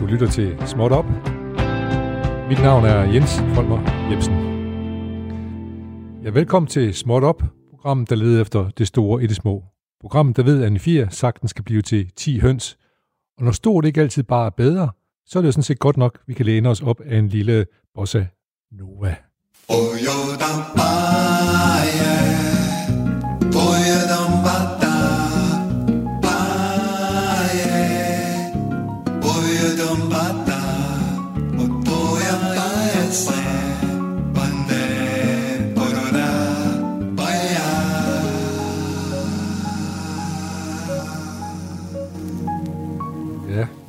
Du lytter til Småt Op. Mit navn er Jens Folmer Jebsen. Ja, velkommen til Småt Op, programmet, der leder efter det store i det små. Programmet, der ved, at en 4 sagtens skal blive til 10 høns. Og når stort ikke altid bare er bedre, så er det jo sådan set godt nok, vi kan læne os op af en lille bossa nova. Ja,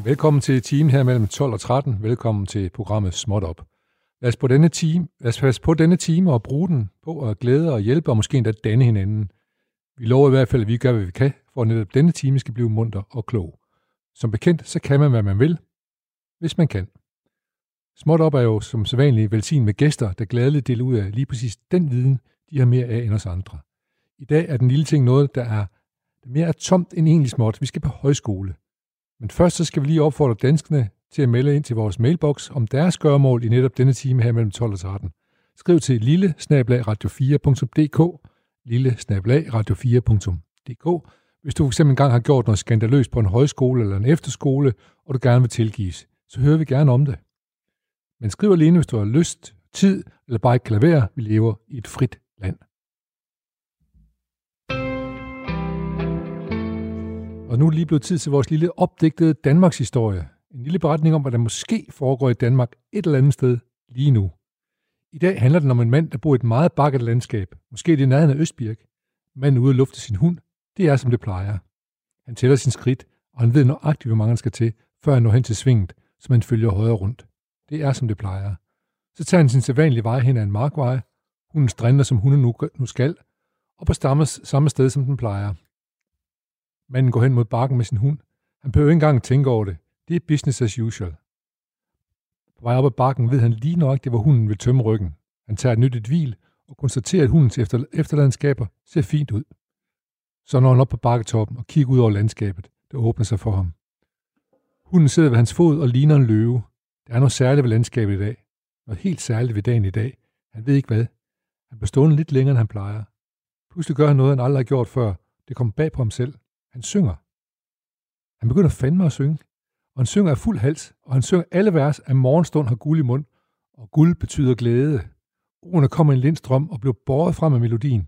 velkommen til timen her mellem 12 og 13. Velkommen til programmet Småt Op. Lad os, på denne time, lad os passe på denne time og bruge den på at glæde og hjælpe og måske endda danne hinanden. Vi lover i hvert fald, at vi gør, hvad vi kan, for at netop denne time skal blive munter og klog. Som bekendt, så kan man, hvad man vil, hvis man kan. Småt op er jo som sædvanligt velsignet med gæster, der gladeligt deler ud af lige præcis den viden, de har mere af end os andre. I dag er den lille ting noget, der er mere er tomt end egentlig småt. Vi skal på højskole. Men først så skal vi lige opfordre danskerne til at melde ind til vores mailbox om deres gørmål i netop denne time her mellem 12 og 13. Skriv til lille radio4.dk lille radio4.dk hvis du fx engang har gjort noget skandaløst på en højskole eller en efterskole, og du gerne vil tilgives, så hører vi gerne om det. Men skriv alene, hvis du har lyst, tid eller bare ikke kan lade være. Vi lever i et frit land. Og nu er det lige blevet tid til vores lille opdigtede Danmarks historie. En lille beretning om, hvad der måske foregår i Danmark et eller andet sted lige nu. I dag handler det om en mand, der bor i et meget bakket landskab. Måske det nærheden af Østbirk. Manden ude at lufte sin hund. Det er, som det plejer. Han tæller sin skridt, og han ved nøjagtigt, hvor mange han skal til, før han når hen til svinget, som han følger højre rundt. Det er, som det plejer. Så tager han sin sædvanlige vej hen ad en markvej. Hunden strænder, som hunden nu, nu skal, og på stammes samme sted, som den plejer. Manden går hen mod bakken med sin hund. Han behøver ikke engang tænke over det. Det er business as usual. På vej op ad bakken ved han lige nøjagtigt, hvor hunden vil tømme ryggen. Han tager et nyttigt hvil og konstaterer, at hundens efter, efterlandskaber ser fint ud. Så når han op på bakketoppen og kigger ud over landskabet, der åbner sig for ham. Hunden sidder ved hans fod og ligner en løve. Der er noget særligt ved landskabet i dag. Noget helt særligt ved dagen i dag. Han ved ikke hvad. Han bliver stående lidt længere, end han plejer. Pludselig gør han noget, han aldrig har gjort før. Det kommer bag på ham selv. Han synger. Han begynder fandme at synge. Og han synger af fuld hals, og han synger alle vers af morgenstund har guld i mund, og guld betyder glæde. Ordene kommer i en lindstrøm og bliver båret frem af melodien.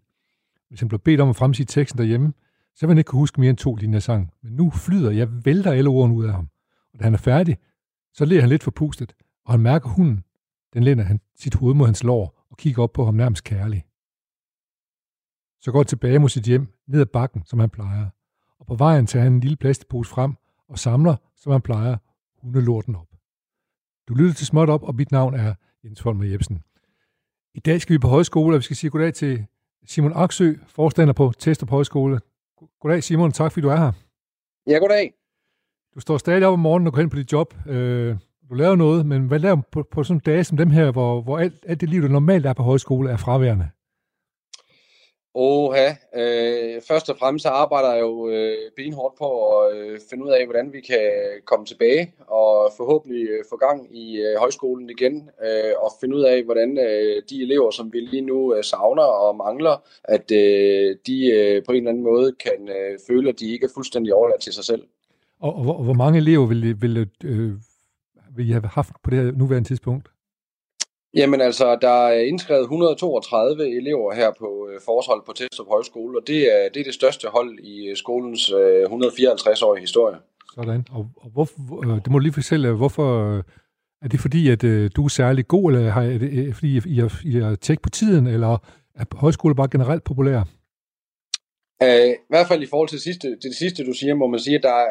Hvis han blev bedt om at fremsige teksten derhjemme, så vil han ikke kunne huske mere end to linjer sang. Men nu flyder, jeg vælter alle ordene ud af ham. Og da han er færdig, så ler han lidt forpustet, og han mærker hunden. Den lænder han sit hoved mod hans lår og kigger op på ham nærmest kærlig. Så går tilbage mod sit hjem, ned ad bakken, som han plejer. Og på vejen tager han en lille plastikpose frem og samler, som han plejer, hundelorten op. Du lytter til Småt Op, og mit navn er Jens Folmer Jebsen. I dag skal vi på højskole, og vi skal sige goddag til Simon Aksø, forstander på Testrup Højskole. Goddag Simon, tak fordi du er her. Ja, goddag. Du står stadig op om morgenen og går hen på dit job. Øh, du laver noget, men hvad laver du på, på sådan dage som dem her, hvor, hvor alt, alt det liv, der normalt er på højskole, er fraværende? Oha, øh, først og fremmest så arbejder jeg jo øh, benhårdt på at øh, finde ud af, hvordan vi kan komme tilbage og forhåbentlig øh, få gang i øh, højskolen igen øh, og finde ud af, hvordan øh, de elever, som vi lige nu øh, savner og mangler, at øh, de øh, på en eller anden måde kan øh, føle, at de ikke er fuldstændig overladt til sig selv. Og, og, og hvor mange elever vil, vil, øh, vil I have haft på det her nuværende tidspunkt? Jamen altså, der er indskrevet 132 elever her på øh, forårshold på Testrup Højskole, og det er, det er det største hold i øh, skolens øh, 154-årige historie. Sådan. Og, og hvorfor, øh, det må du lige fortælle, øh, hvorfor øh, er det fordi, at øh, du er særlig god, eller har, er det øh, fordi, I har, I har på tiden, eller er højskole bare generelt populær? Uh, I hvert fald i forhold til det, sidste, til det sidste, du siger, må man sige, at der er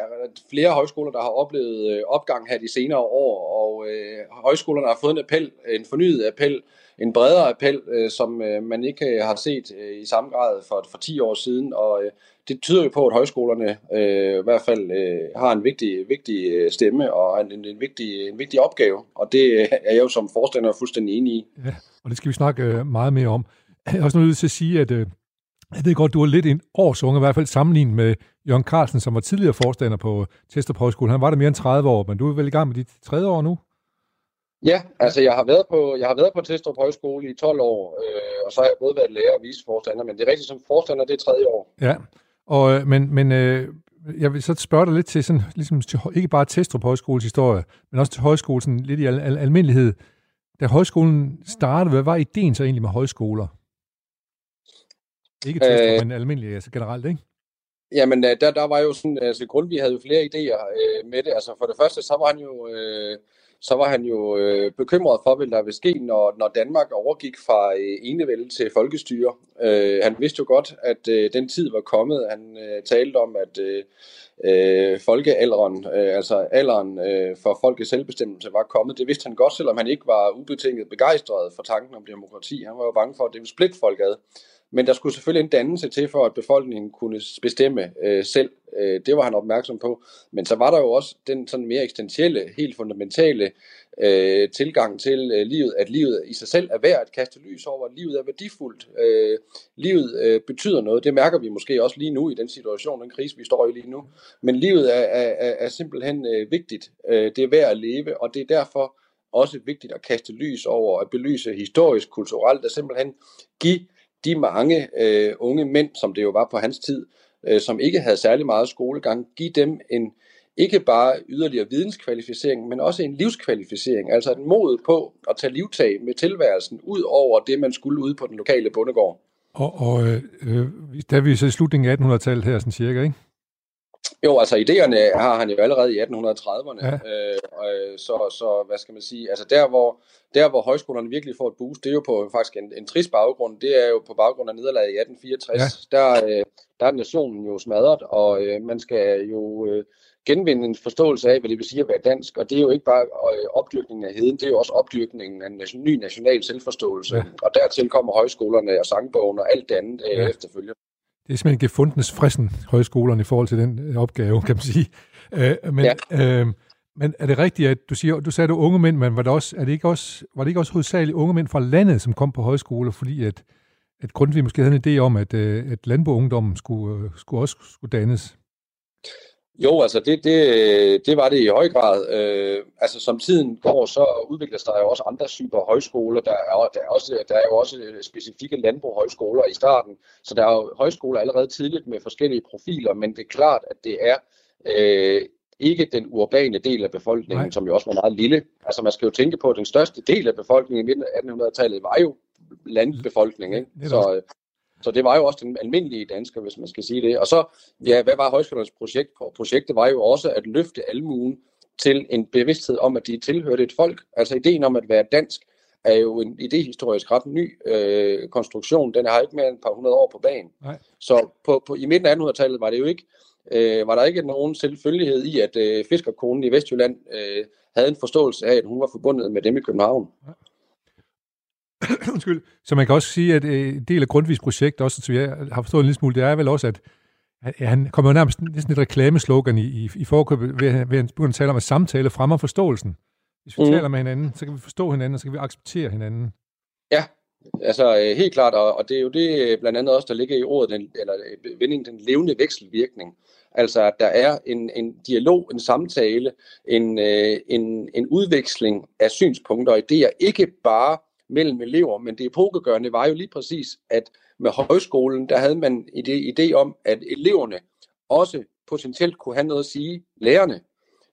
flere højskoler, der har oplevet øh, opgang her de senere år, og øh, højskolerne har fået en appel, en fornyet appel, en bredere appel, øh, som øh, man ikke øh, har set øh, i samme grad for, for 10 år siden, og øh, det tyder jo på, at højskolerne øh, i hvert fald øh, har en vigtig, vigtig øh, stemme og en, en, vigtig, en vigtig opgave, og det er jeg jo som forstander fuldstændig enig i. Ja, og det skal vi snakke meget mere om. Jeg er også nødt til at sige, at øh, jeg ved godt, du er lidt en års unge, i hvert fald sammenlignet med Jørgen Carlsen, som var tidligere forstander på Testrup Højskole. Han var der mere end 30 år, men du er vel i gang med dit tredje år nu? Ja, altså jeg har været på, jeg har været på Testrup Højskole i 12 år, øh, og så har jeg både været lærer og viceforstander, men det er rigtigt som forstander, det er tredje år. Ja, og, øh, men, men øh, jeg vil så spørge dig lidt til, sådan, ligesom til, ikke bare Testrup Højskoles historie, men også til højskole, sådan lidt i al, al, almindelighed. Da højskolen startede, hvad var ideen så egentlig med højskoler? Ikke Testrup, øh, men almindeligt, altså generelt, ikke? Jamen, øh, der, der var jo sådan, altså Grundtvig havde jo flere idéer øh, med det. Altså for det første, så var han jo... Øh, så var han jo øh, bekymret for, hvad der ville ske, når, når Danmark overgik fra øh, enevælde til folkestyre. Øh, han vidste jo godt, at øh, den tid var kommet. Han øh, talte om, at øh, øh, folkealderen, øh, altså alderen øh, for folkets selvbestemmelse var kommet. Det vidste han godt, selvom han ikke var ubetinget begejstret for tanken om demokrati. Han var jo bange for, at det ville splitte folk ad. Men der skulle selvfølgelig en dannelse til, for at befolkningen kunne bestemme øh, selv. Øh, det var han opmærksom på. Men så var der jo også den sådan mere eksistentielle, helt fundamentale øh, tilgang til øh, livet, at livet i sig selv er værd at kaste lys over, at livet er værdifuldt. Øh, livet øh, betyder noget. Det mærker vi måske også lige nu i den situation, den krise, vi står i lige nu. Men livet er, er, er simpelthen øh, vigtigt. Øh, det er værd at leve, og det er derfor også vigtigt at kaste lys over, at belyse historisk, kulturelt, at simpelthen give de mange øh, unge mænd, som det jo var på hans tid, øh, som ikke havde særlig meget skolegang, give dem en ikke bare yderligere videnskvalificering, men også en livskvalificering, altså et mod på at tage livtag med tilværelsen, ud over det, man skulle ude på den lokale bondegård. Og, og øh, øh der er vi så i slutningen af 1800-tallet her, sådan cirka, ikke? Jo, altså idéerne har han jo allerede i 1830'erne, ja. øh, så, så hvad skal man sige, altså der hvor, der hvor højskolerne virkelig får et boost, det er jo på faktisk en, en trist baggrund, det er jo på baggrund af nederlaget i 1864, ja. der, øh, der er nationen jo smadret, og øh, man skal jo øh, genvinde en forståelse af, hvad det vil sige at være dansk, og det er jo ikke bare øh, opdyrkningen af heden, det er jo også opdyrkningen af en ny national selvforståelse, ja. og dertil kommer højskolerne og sangbogen og alt det andet øh, ja. efterfølgende det er simpelthen gefundnes frissen højskolerne i forhold til den øh, opgave, kan man sige. Øh, men, ja. øh, men er det rigtigt, at du siger, du sagde, at du unge mænd, men var det, også, er det ikke også, var det ikke også hovedsageligt unge mænd fra landet, som kom på højskoler, fordi at, at Grundtvig måske havde en idé om, at, øh, at landboungdommen skulle, øh, skulle også skulle dannes? Jo, altså det, det, det var det i høj grad. Øh, altså som tiden går, så udvikler der jo også andre typer højskoler. Der er, der, er også, der er jo også specifikke landbrugshøjskoler i starten, så der er jo højskoler allerede tidligt med forskellige profiler, men det er klart, at det er øh, ikke den urbane del af befolkningen, Nej. som jo også var meget lille. Altså man skal jo tænke på, at den største del af befolkningen i midten af 1800-tallet var jo landbefolkningen. Ikke? Så, så det var jo også den almindelige dansker, hvis man skal sige det. Og så, ja, hvad var højskolernes projekt? Projektet var jo også at løfte almuen til en bevidsthed om, at de tilhørte et folk. Altså ideen om at være dansk er jo en idehistorisk ret ny øh, konstruktion. Den har ikke mere end et par hundrede år på banen. Nej. Så på, på, i midten af 1800-tallet var det jo ikke øh, var der ikke nogen selvfølgelighed i, at øh, fiskerkonen i Vestjylland øh, havde en forståelse af, at hun var forbundet med dem i København. Undskyld. Så man kan også sige, at øh, en del af Grundtvigs projekt, også så jeg har forstået en lille smule, det er vel også, at han kommer jo nærmest næsten et reklameslogan i, i, i forkøbet ved, ved at begynde at tale om, at samtale fremmer forståelsen. Hvis vi mm. taler med hinanden, så kan vi forstå hinanden, og så kan vi acceptere hinanden. Ja, altså øh, helt klart, og, og det er jo det øh, blandt andet også, der ligger i ordet, den, eller vendingen, den levende vekselvirkning. Altså, at der er en, en dialog, en samtale, en, en, en udveksling af synspunkter og idéer, ikke bare mellem elever, men det epokegørende var jo lige præcis, at med højskolen, der havde man en idé om, at eleverne også potentielt kunne have noget at sige lærerne.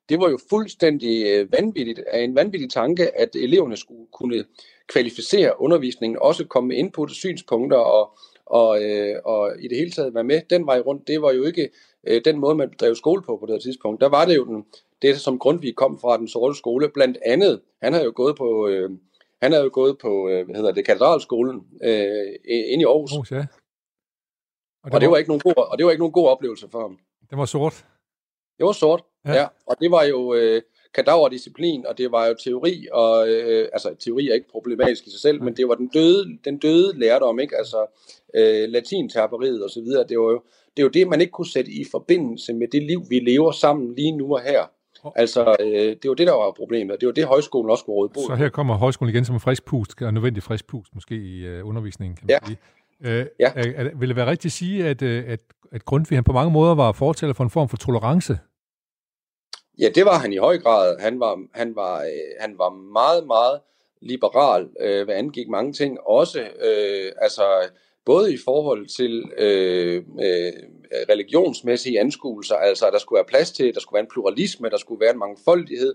Det var jo fuldstændig øh, vanvittigt, en vanvittig tanke, at eleverne skulle kunne kvalificere undervisningen, også komme med input, synspunkter og, og, øh, og i det hele taget være med den vej rundt. Det var jo ikke øh, den måde, man drev skole på på det tidspunkt. Der var det jo den, det, som Grundtvig kom fra den sorte skole. Blandt andet, han havde jo gået på, øh, han er jo gået på, øh, hvad hedder det, katedralskolen øh, inde i Aarhus. Aarhus ja. Og, det, og, det var, var ikke nogen god, og det var ikke nogen god oplevelse for ham. Det var sort. Det var sort, ja. ja. Og det var jo øh, kadaverdisciplin, og det var jo teori, og øh, altså teori er ikke problematisk i sig selv, ja. men det var den døde, den døde lærdom, ikke? Altså øh, latinterperiet og så videre. Det var jo det, er jo det, man ikke kunne sætte i forbindelse med det liv, vi lever sammen lige nu og her. Altså, øh, det var det, der var problemet. Det var det, højskolen også skulle råde på. Så her kommer højskolen igen som en frisk pust, og nødvendig frisk pust måske i øh, undervisningen, kan man ja. sige. Øh, ja. er, er, vil det være rigtigt at sige, at, øh, at, at Grundtvig han på mange måder var fortæller for en form for tolerance? Ja, det var han i høj grad. Han var, han var, øh, han var meget, meget liberal, øh, hvad angik mange ting. Også øh, altså, både i forhold til øh, øh, religionsmæssige anskuelser, altså at der skulle være plads til, der skulle være en pluralisme, der skulle være en mangfoldighed,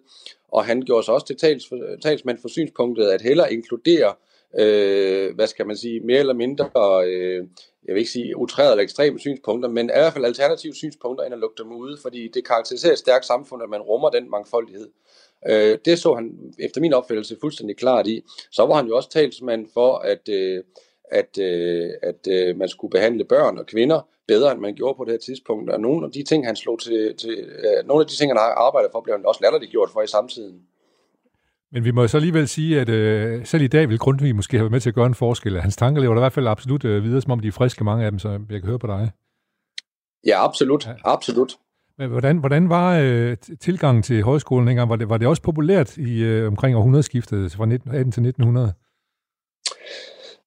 og han gjorde sig også til tals, talsmand for synspunktet at hellere inkludere, øh, hvad skal man sige, mere eller mindre, øh, jeg vil ikke sige utræret eller ekstreme synspunkter, men i hvert fald alternative synspunkter, end at lukke dem ude, fordi det karakteriserer et stærkt samfund, at man rummer den mangfoldighed. Øh, det så han efter min opfattelse fuldstændig klart i. Så var han jo også talsmand for, at, øh, at, øh, at øh, man skulle behandle børn og kvinder bedre, end man gjorde på det her tidspunkt. Og nogle af de ting, han slog til, til øh, nogle af de ting, han har arbejdet for, blev han også latterligt gjort for i samtiden. Men vi må så alligevel sige, at øh, selv i dag vil Grundtvig måske have været med til at gøre en forskel. Hans tanker lever i hvert fald absolut øh, videre, som om de er friske, mange af dem, så jeg kan høre på dig. Ja, absolut. Ja. absolut. Men hvordan, hvordan var øh, tilgangen til højskolen dengang? Var det, var det også populært i øh, omkring århundredeskiftet fra 1918 til 1900?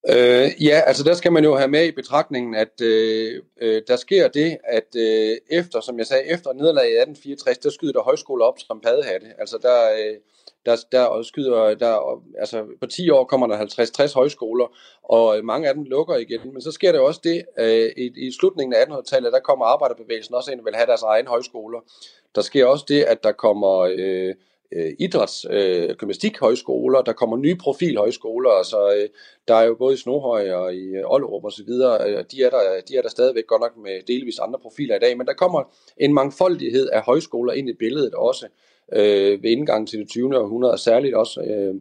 Øh, ja, altså der skal man jo have med i betragtningen, at øh, øh, der sker det, at øh, efter, som jeg sagde, efter nederlaget i 1864, der skyder der højskoler op som paddehatte. Altså der, øh, der, der skyder, der, altså på 10 år kommer der 50-60 højskoler, og mange af dem lukker igen. Men så sker der også det, øh, i, i slutningen af 1800-tallet, der kommer arbejderbevægelsen også ind og vil have deres egen højskoler. Der sker også det, at der kommer... Øh, øh, idræts, øh, gymnastikhøjskoler, der kommer nye profilhøjskoler, så øh, der er jo både i Snohøj og i øh, Ollerup og så videre, øh, de, er der, de er der stadigvæk godt nok med delvis andre profiler i dag, men der kommer en mangfoldighed af højskoler ind i billedet også øh, ved indgangen til det 20. århundrede, og særligt også øh,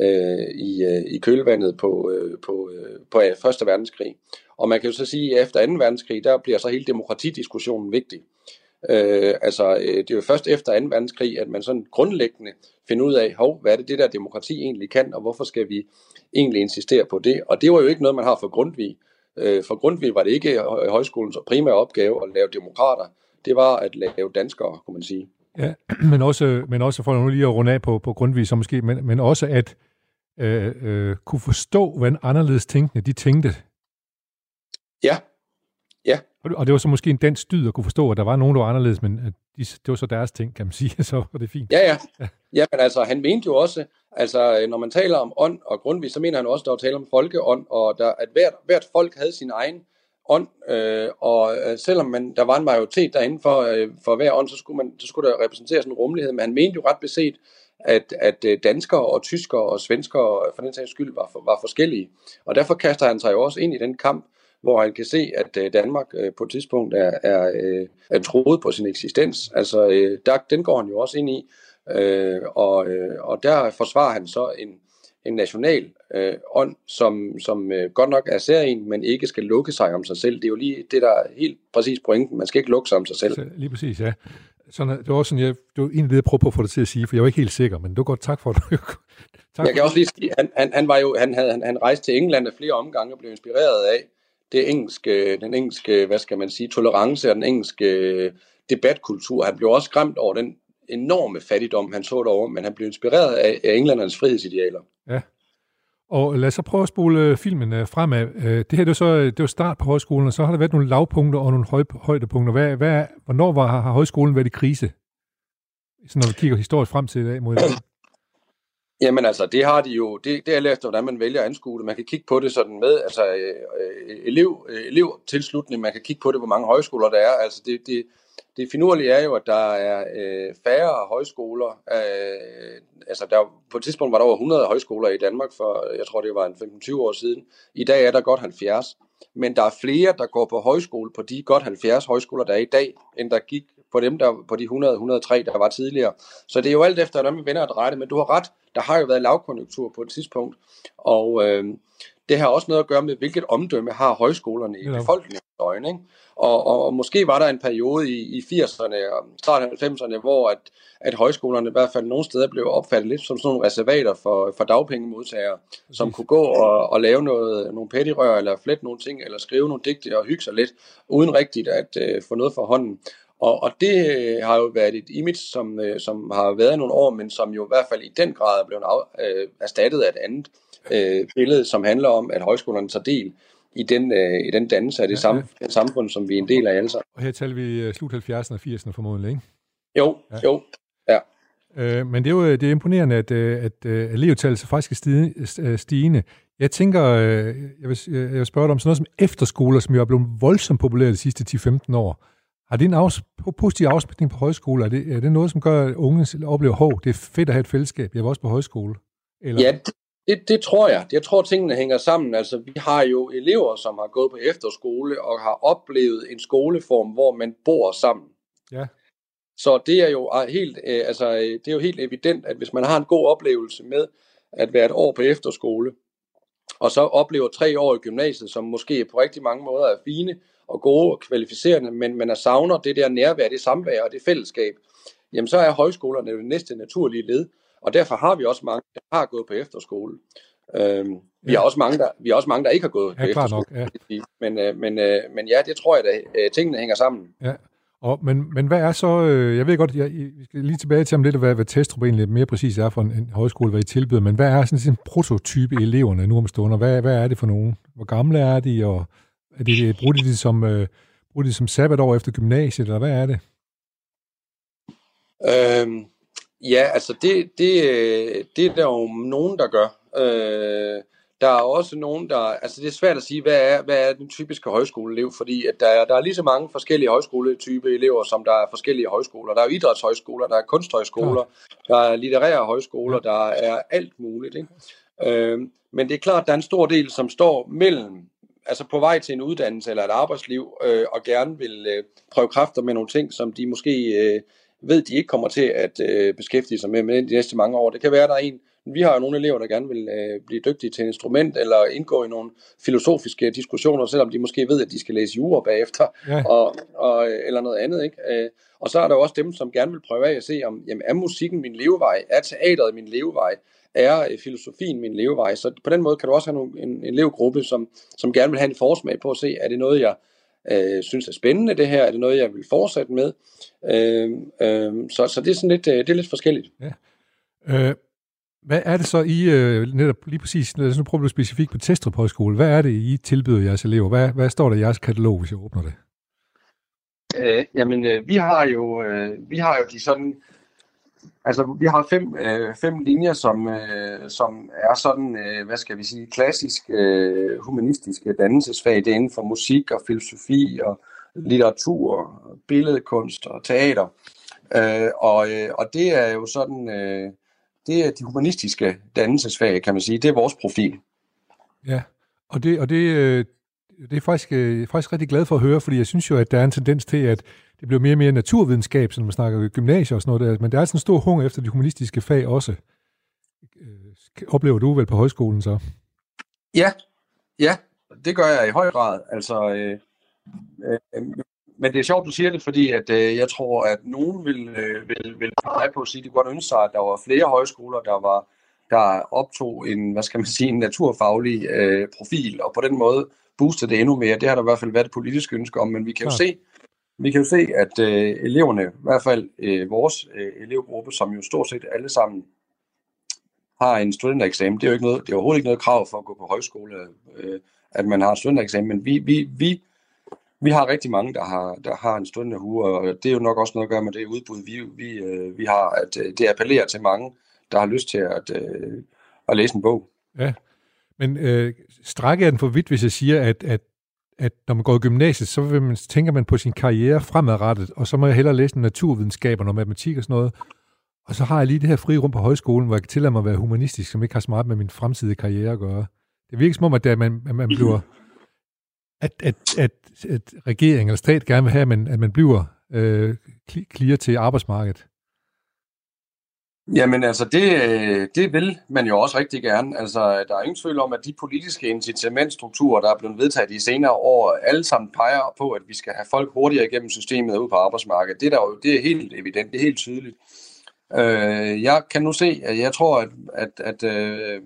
øh, i, øh, i kølvandet på, øh, på, øh, på øh, Første Verdenskrig. Og man kan jo så sige, at efter 2. verdenskrig, der bliver så hele demokratidiskussionen vigtig. Øh, altså, øh, det er jo først efter 2. verdenskrig, at man sådan grundlæggende finder ud af, hov, hvad er det, det der demokrati egentlig kan, og hvorfor skal vi egentlig insistere på det? Og det var jo ikke noget, man har for Grundtvig. Øh, for Grundtvig var det ikke højskolens primære opgave at lave demokrater. Det var at lave danskere, kunne man sige. Ja, men også, men også for nu lige at runde af på, på Grundtvig, så måske, men, men også at øh, øh, kunne forstå, hvordan anderledes tænkende de tænkte. Ja, ja. Og det var så måske en dansk dyd at kunne forstå, at der var nogen, der var anderledes, men de, det var så deres ting, kan man sige, så var det fint. Ja, ja. ja. men altså, han mente jo også, altså, når man taler om ånd og Grundtvig, så mener han også, at der var tale om folkeånd, og der, at hvert, hvert folk havde sin egen ånd, øh, og øh, selvom man, der var en majoritet derinde for, øh, for hver ånd, så skulle, man, så skulle der repræsenteres en rummelighed, men han mente jo ret beset, at, at øh, danskere og tyskere og svenskere for den sags skyld var, for, var forskellige. Og derfor kaster han sig jo også ind i den kamp, hvor han kan se, at øh, Danmark øh, på et tidspunkt er, er, øh, er troet på sin eksistens. Altså, øh, der, den går han jo også ind i, øh, og, øh, og der forsvarer han så en, en national øh, ånd, som, som øh, godt nok er særlig, men ikke skal lukke sig om sig selv. Det er jo lige det, der er helt præcis pointen. Man skal ikke lukke sig om sig selv. Så, lige præcis, ja. Sådan, det var også sådan, jeg, det var egentlig det, jeg prøvede på at få det til at sige, for jeg var ikke helt sikker, men det var godt. Tak for det. tak jeg kan også lige sige, han, han, han, var jo, han, havde, han, han rejste til England af flere omgange og blev inspireret af det engelske, den engelske, hvad skal man sige, tolerance og den engelske øh, debatkultur. Han blev også skræmt over den enorme fattigdom, han så derovre, men han blev inspireret af, af englændernes frihedsidealer. Ja. Og lad os så prøve at spole øh, filmen øh, fremad. Det her det var så det var start på højskolen, og så har der været nogle lavpunkter og nogle høj, højdepunkter. Hvad, hvad, hvornår var, har højskolen været i krise? Så når vi kigger historisk frem til i dag mod Jamen altså, det har de jo, det, det er efter, hvordan man vælger at anskue det. Man kan kigge på det sådan med, altså øh, øh, elev, øh, elevtilslutning, man kan kigge på det, hvor mange højskoler der er. Altså det, det, det finurlige er jo, at der er øh, færre højskoler. Øh, altså der, på et tidspunkt var der over 100 højskoler i Danmark, for jeg tror det var en 15-20 år siden. I dag er der godt 70. Men der er flere, der går på højskole på de godt 70 højskoler, der er i dag, end der gik på dem, der på de 100-103, der var tidligere. Så det er jo alt efter, hvordan man vender at det. Men du har ret, der har jo været lavkonjunktur på et tidspunkt. Og øh, det har også noget at gøre med, hvilket omdømme har højskolerne i ja. befolkningens øjne. Ikke? Og, og, og måske var der en periode i, i 80'erne og start af 90'erne, hvor at, at højskolerne i hvert fald nogle steder blev opfattet lidt som sådan nogle reservater for, for dagpengemodtagere, som kunne gå og, og lave noget, nogle pettirør, eller flette nogle ting, eller skrive nogle digte og hygge sig lidt, uden rigtigt at uh, få noget for hånden. Og, og det har jo været et image, som, uh, som har været nogle år, men som jo i hvert fald i den grad er blevet af, uh, erstattet af et andet uh, billede, som handler om, at højskolerne tager del i den, øh, i den dannelse af det ja, ja. samfund, som vi er en del af alle sammen. Og her taler vi øh, slut 70'erne og 80'erne formodentlig, ikke? Jo, ja. jo, ja. Øh, men det er jo det er imponerende, at, at, at elevtallet så faktisk er stigende. Jeg tænker, jeg vil, jeg vil spørge dig om sådan noget som efterskoler, som jo er blevet voldsomt populære de sidste 10-15 år. Har det en afs- positiv afspænding på højskole? Er det, er det noget, som gør, at unge oplever, at det er fedt at have et fællesskab? Jeg var også på højskole. Eller? Ja, det, det, det tror jeg. Jeg tror, tingene hænger sammen. Altså, vi har jo elever, som har gået på efterskole og har oplevet en skoleform, hvor man bor sammen. Ja. Så det er jo helt, øh, altså, det er jo helt evident, at hvis man har en god oplevelse med at være et år på efterskole, og så oplever tre år i gymnasiet, som måske på rigtig mange måder er fine og gode og kvalificerende, men man er savner det der nærvær, det samvær og det fællesskab, jamen så er højskolerne det næste naturlige led. Og derfor har vi også mange, der har gået på efterskole. Øhm, vi, ja. har også mange, der, vi har også mange, der ikke har gået ja, på efterskole. Nok, ja. men, øh, men, øh, men ja, det tror jeg, at øh, tingene hænger sammen. Ja. Og, men, men hvad er så, øh, jeg ved godt, jeg, vi skal lige tilbage til om lidt, hvad, hvad Testrup egentlig mere præcis er for en, en højskole, hvad I tilbyder, men hvad er sådan en prototype eleverne nu om stunder? Hvad, hvad er det for nogen? Hvor gamle er de, og er det, bruger de det som, øh, bruger de som sabbatår efter gymnasiet, eller hvad er det? Øhm, Ja, altså det, det, det er der jo nogen, der gør. Øh, der er også nogen, der... Altså det er svært at sige, hvad er, hvad er den typiske højskoleelev, fordi at der, er, der er lige så mange forskellige højskoletype elever, som der er forskellige højskoler. Der er jo idrætshøjskoler, der er kunsthøjskoler, ja. der er litterære højskoler, der er alt muligt. Ikke? Øh, men det er klart, at der er en stor del, som står mellem altså på vej til en uddannelse eller et arbejdsliv, øh, og gerne vil øh, prøve kræfter med nogle ting, som de måske øh, ved, de ikke kommer til at øh, beskæftige sig med, med de næste mange år. Det kan være, der er en, vi har jo nogle elever, der gerne vil øh, blive dygtige til et instrument, eller indgå i nogle filosofiske diskussioner, selvom de måske ved, at de skal læse jura bagefter, ja. og, og, eller noget andet. Ikke? Øh, og så er der jo også dem, som gerne vil prøve af at se, om jamen, er musikken min levevej? Er teateret min levevej? Er øh, filosofien min levevej? Så på den måde kan du også have nogle, en, en elevgruppe, som, som gerne vil have en forsmag på at se, er det noget, jeg øh, synes er spændende det her, er det noget, jeg vil fortsætte med? Øh, øh, så, så det er sådan lidt, øh, det er lidt forskelligt. Ja. Øh, hvad er det så, I øh, netop lige præcis, når nu prøver du specifikt på Testrup Højskole, hvad er det, I tilbyder jeres elever? Hvad, hvad står der i jeres katalog, hvis jeg åbner det? Øh, jamen, øh, vi har jo, øh, vi har jo de sådan Altså, vi har fem, øh, fem linjer, som, øh, som er sådan, øh, hvad skal vi sige, klassisk øh, humanistiske dannelsesfag. Det er inden for musik og filosofi og litteratur, billedkunst og teater. Øh, og, øh, og det er jo sådan, øh, det er de humanistiske dannelsesfag, kan man sige. Det er vores profil. Ja, og det, og det, øh, det er faktisk, jeg er faktisk rigtig glad for at høre, fordi jeg synes jo, at der er en tendens til, at det bliver mere og mere naturvidenskab, som man snakker gymnasier og sådan noget der, men der er altså en stor hunger efter de humanistiske fag også. Øh, oplever du vel på højskolen så? Ja, ja, det gør jeg i høj grad. Altså, øh, øh, men det er sjovt, du siger det, fordi at, øh, jeg tror, at nogen vil, øh, vil, vil pege på at sige, at de godt ønske sig, at der var flere højskoler, der var der optog en, hvad skal man sige, en naturfaglig øh, profil, og på den måde booste det endnu mere. Det har der i hvert fald været et politisk ønske om, men vi kan jo se, vi kan jo se, at øh, eleverne, i hvert fald øh, vores øh, elevgruppe, som jo stort set alle sammen har en studentereksamen, det er jo ikke noget, det er overhovedet ikke noget krav for at gå på højskole, øh, at man har en studentereksamen, men vi, vi, vi, vi har rigtig mange, der har, der har en studenterhue, og det er jo nok også noget at gøre med det udbud, vi, vi, øh, vi har, at øh, det appellerer til mange, der har lyst til at, øh, at læse en bog. Ja, men øh, strækker jeg den for vidt, hvis jeg siger, at, at at når man går i gymnasiet, så vil man, tænker man på sin karriere fremadrettet, og så må jeg hellere læse naturvidenskaber og matematik og sådan noget. Og så har jeg lige det her fri rum på højskolen, hvor jeg kan tillade mig at være humanistisk, som ikke har så meget med min fremtidige karriere at gøre. Det virker som om, at, det, at, man, at man bliver... At, at, at, at regering eller stat gerne vil have, at man, at man bliver øh, clear til arbejdsmarkedet. Jamen altså, det, det vil man jo også rigtig gerne. Altså, der er ingen tvivl om, at de politiske incitamentstrukturer, der er blevet vedtaget i senere år, alle sammen peger på, at vi skal have folk hurtigere igennem systemet ud på arbejdsmarkedet. Det er, der jo, det er helt evident, det er helt tydeligt. Øh, jeg kan nu se, at jeg tror, at, at, at øh,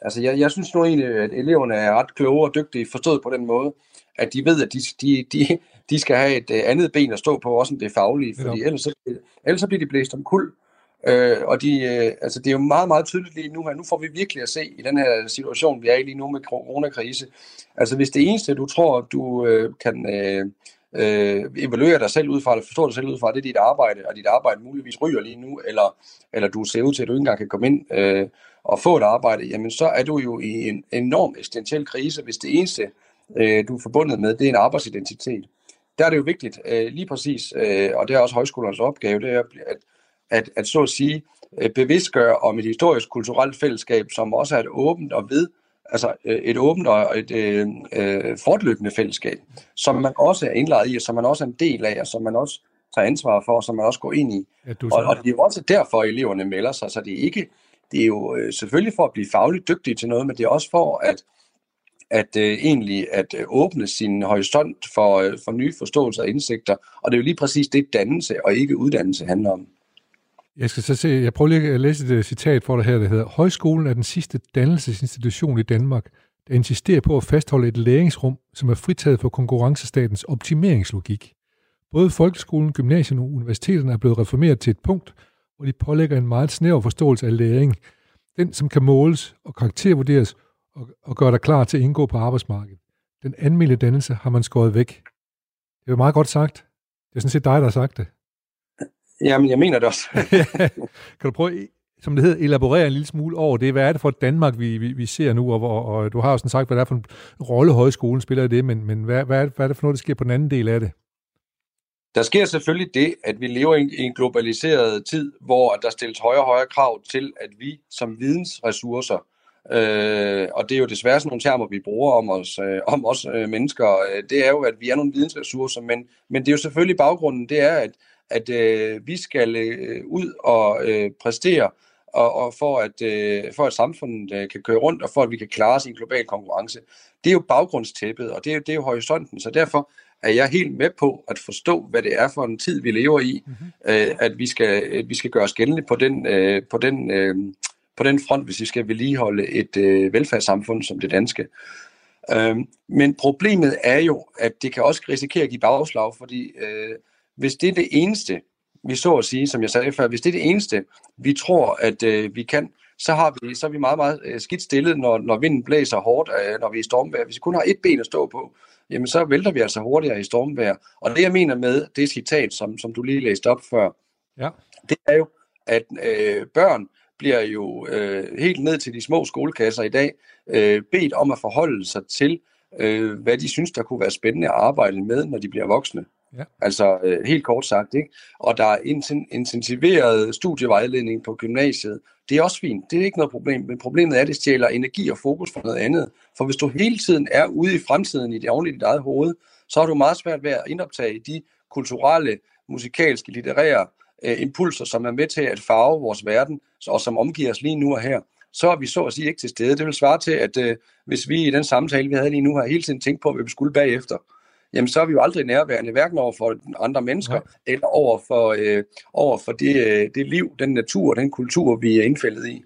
altså, jeg, jeg synes nu egentlig, at eleverne er ret kloge og dygtige, forstået på den måde, at de ved, at de, de, de, de skal have et andet ben at stå på, også end det faglige, fordi ja. ellers, ellers så bliver de blæst om kul Øh, Øh, og de, øh, altså det er jo meget, meget tydeligt lige nu her. Nu får vi virkelig at se i den her situation, vi er i lige nu med coronakrise. Altså hvis det eneste, du tror, du øh, kan øh, øh, evaluere dig selv ud fra, eller forstå dig selv ud fra, det er dit arbejde, og dit arbejde muligvis ryger lige nu, eller, eller du ser ud til, at du ikke engang kan komme ind øh, og få et arbejde, jamen så er du jo i en enorm eksistentiel krise, hvis det eneste, øh, du er forbundet med, det er en arbejdsidentitet. Der er det jo vigtigt, øh, lige præcis, øh, og det er også højskolernes opgave, det er, at, at, at så at sige, øh, bevidstgøre om et historisk kulturelt fællesskab, som også er et åbent og ved, altså øh, et åbent og et øh, øh, fortløbende fællesskab, som man også er indlagt i, og som man også er en del af, og som man også tager ansvar for, og som man også går ind i. Ja, du og, og det er jo også derfor, at eleverne melder sig, så det er ikke, det er jo øh, selvfølgelig for at blive fagligt dygtige til noget, men det er også for at at øh, egentlig at øh, åbne sin horisont for, øh, for nye forståelser og indsigter. Og det er jo lige præcis det, dannelse og ikke uddannelse handler om. Jeg skal så se, jeg prøver lige at læse et øh, citat for dig her, der hedder, Højskolen er den sidste dannelsesinstitution i Danmark, der insisterer på at fastholde et læringsrum, som er fritaget for konkurrencestatens optimeringslogik. Både folkeskolen, gymnasierne og universiteterne er blevet reformeret til et punkt, hvor de pålægger en meget snæver forståelse af læring, den som kan måles og karaktervurderes og, og gøre dig klar til at indgå på arbejdsmarkedet. Den anmeldte dannelse har man skåret væk. Det er jo meget godt sagt. Det er sådan set dig, der har sagt det. Jamen, jeg mener det også. kan du prøve, som det hedder, elaborere en lille smule over det? Hvad er det for et Danmark, vi, vi, vi ser nu? Og, og, og du har jo sådan sagt, hvad det er for en rolle højskolen spiller i det, men, men hvad, hvad, er, hvad er det for noget, der sker på den anden del af det? Der sker selvfølgelig det, at vi lever i en globaliseret tid, hvor der stilles højere og højere krav til, at vi som vidensressourcer Øh, og det er jo desværre sådan nogle termer, vi bruger om os, øh, om os øh, mennesker. Det er jo, at vi er nogle vidensressourcer, men, men det er jo selvfølgelig baggrunden, det er, at, at øh, vi skal øh, ud og øh, præstere, og, og for, at, øh, for at samfundet øh, kan køre rundt, og for at vi kan klare os i en global konkurrence. Det er jo baggrundstæppet, og det er jo, det er jo horisonten, så derfor er jeg helt med på at forstå, hvad det er for en tid, vi lever i, mm-hmm. øh, at vi skal, at vi skal gøre os gældende på den, øh, på den øh, på den front, hvis vi skal vedligeholde et øh, velfærdssamfund som det danske. Øhm, men problemet er jo, at det kan også risikere at give bagslag, fordi øh, hvis det er det eneste, vi så at sige, som jeg sagde før, hvis det er det eneste, vi tror, at øh, vi kan, så, har vi, så er vi meget, meget øh, skidt stillet, når, når vinden blæser hårdt, øh, når vi er i stormvejr. Hvis vi kun har et ben at stå på, jamen så vælter vi altså hurtigere i stormvejr. Og det jeg mener med det citat, som, som du lige læste op før, ja. det er jo, at øh, børn bliver jo øh, helt ned til de små skolekasser i dag øh, bedt om at forholde sig til, øh, hvad de synes, der kunne være spændende at arbejde med, når de bliver voksne. Ja. Altså øh, helt kort sagt. Ikke? Og der er intensiveret studievejledning på gymnasiet. Det er også fint. Det er ikke noget problem. Men problemet er, at det stjæler energi og fokus fra noget andet. For hvis du hele tiden er ude i fremtiden i det ordentligt dit eget hoved, så har du meget svært ved at indoptage de kulturelle, musikalske, litterære øh, impulser, som er med til at farve vores verden, og som omgiver os lige nu og her, så er vi så at sige ikke til stede. Det vil svare til, at øh, hvis vi i den samtale, vi havde lige nu, har hele tiden tænkt på, hvad vi skulle bagefter, jamen så er vi jo aldrig nærværende, hverken over for andre mennesker, Nej. eller over for, øh, over for det, øh, det liv, den natur, den kultur, vi er indfældet i.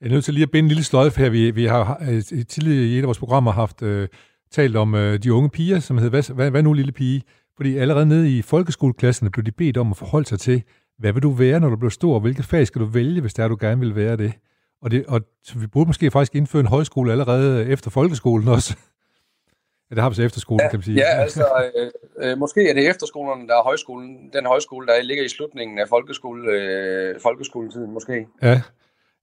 Jeg er nødt til lige at binde en lille sløjf her. Vi, vi har øh, tidligere i et af vores programmer haft øh, talt om øh, de unge piger, som hedder, hvad, hvad, hvad nu lille pige? Fordi allerede nede i folkeskoleklasserne blev de bedt om at forholde sig til, hvad vil du være, når du bliver stor? Hvilke fag skal du vælge, hvis det er, du gerne vil være det? Og, det, og vi burde måske faktisk indføre en højskole allerede efter folkeskolen også. Ja, det har vi så efterskolen, ja, kan man sige. Ja, altså, øh, øh, måske er det efterskolerne, der er højskolen, den højskole, der ligger i slutningen af folkeskole, øh, folkeskoletiden, måske. Ja,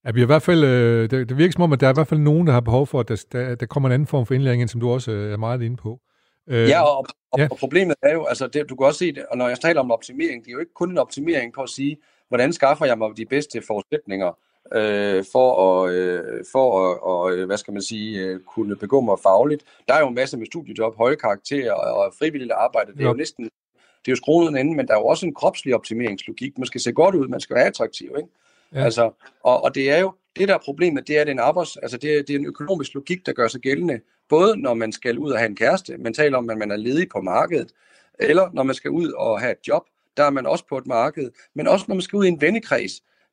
Ja, vi i hvert fald, øh, det, det virker som om, at der er i hvert fald nogen, der har behov for, at der, der, der kommer en anden form for indlæring, som du også øh, er meget inde på. Øh, ja, og, og, ja, og problemet er jo, altså det, du kan også se det, og når jeg taler om optimering, det er jo ikke kun en optimering på at sige, hvordan skaffer jeg mig de bedste forudsætninger øh, for, at, øh, for at, og, øh, hvad skal man sige, øh, kunne begå mig fagligt. Der er jo en masse med studiejob, høje karakterer og, frivilligt arbejde. Det er jo næsten, det er jo skruet ende, men der er jo også en kropslig optimeringslogik. Man skal se godt ud, man skal være attraktiv, ikke? Ja. Altså, og, og det er jo, det der er problemet, det er, at det er en, arbejds, altså det er, det er en økonomisk logik, der gør sig gældende, både når man skal ud og have en kæreste, man taler om, at man er ledig på markedet, eller når man skal ud og have et job, der er man også på et marked, men også når man skal ud i en vennekreds,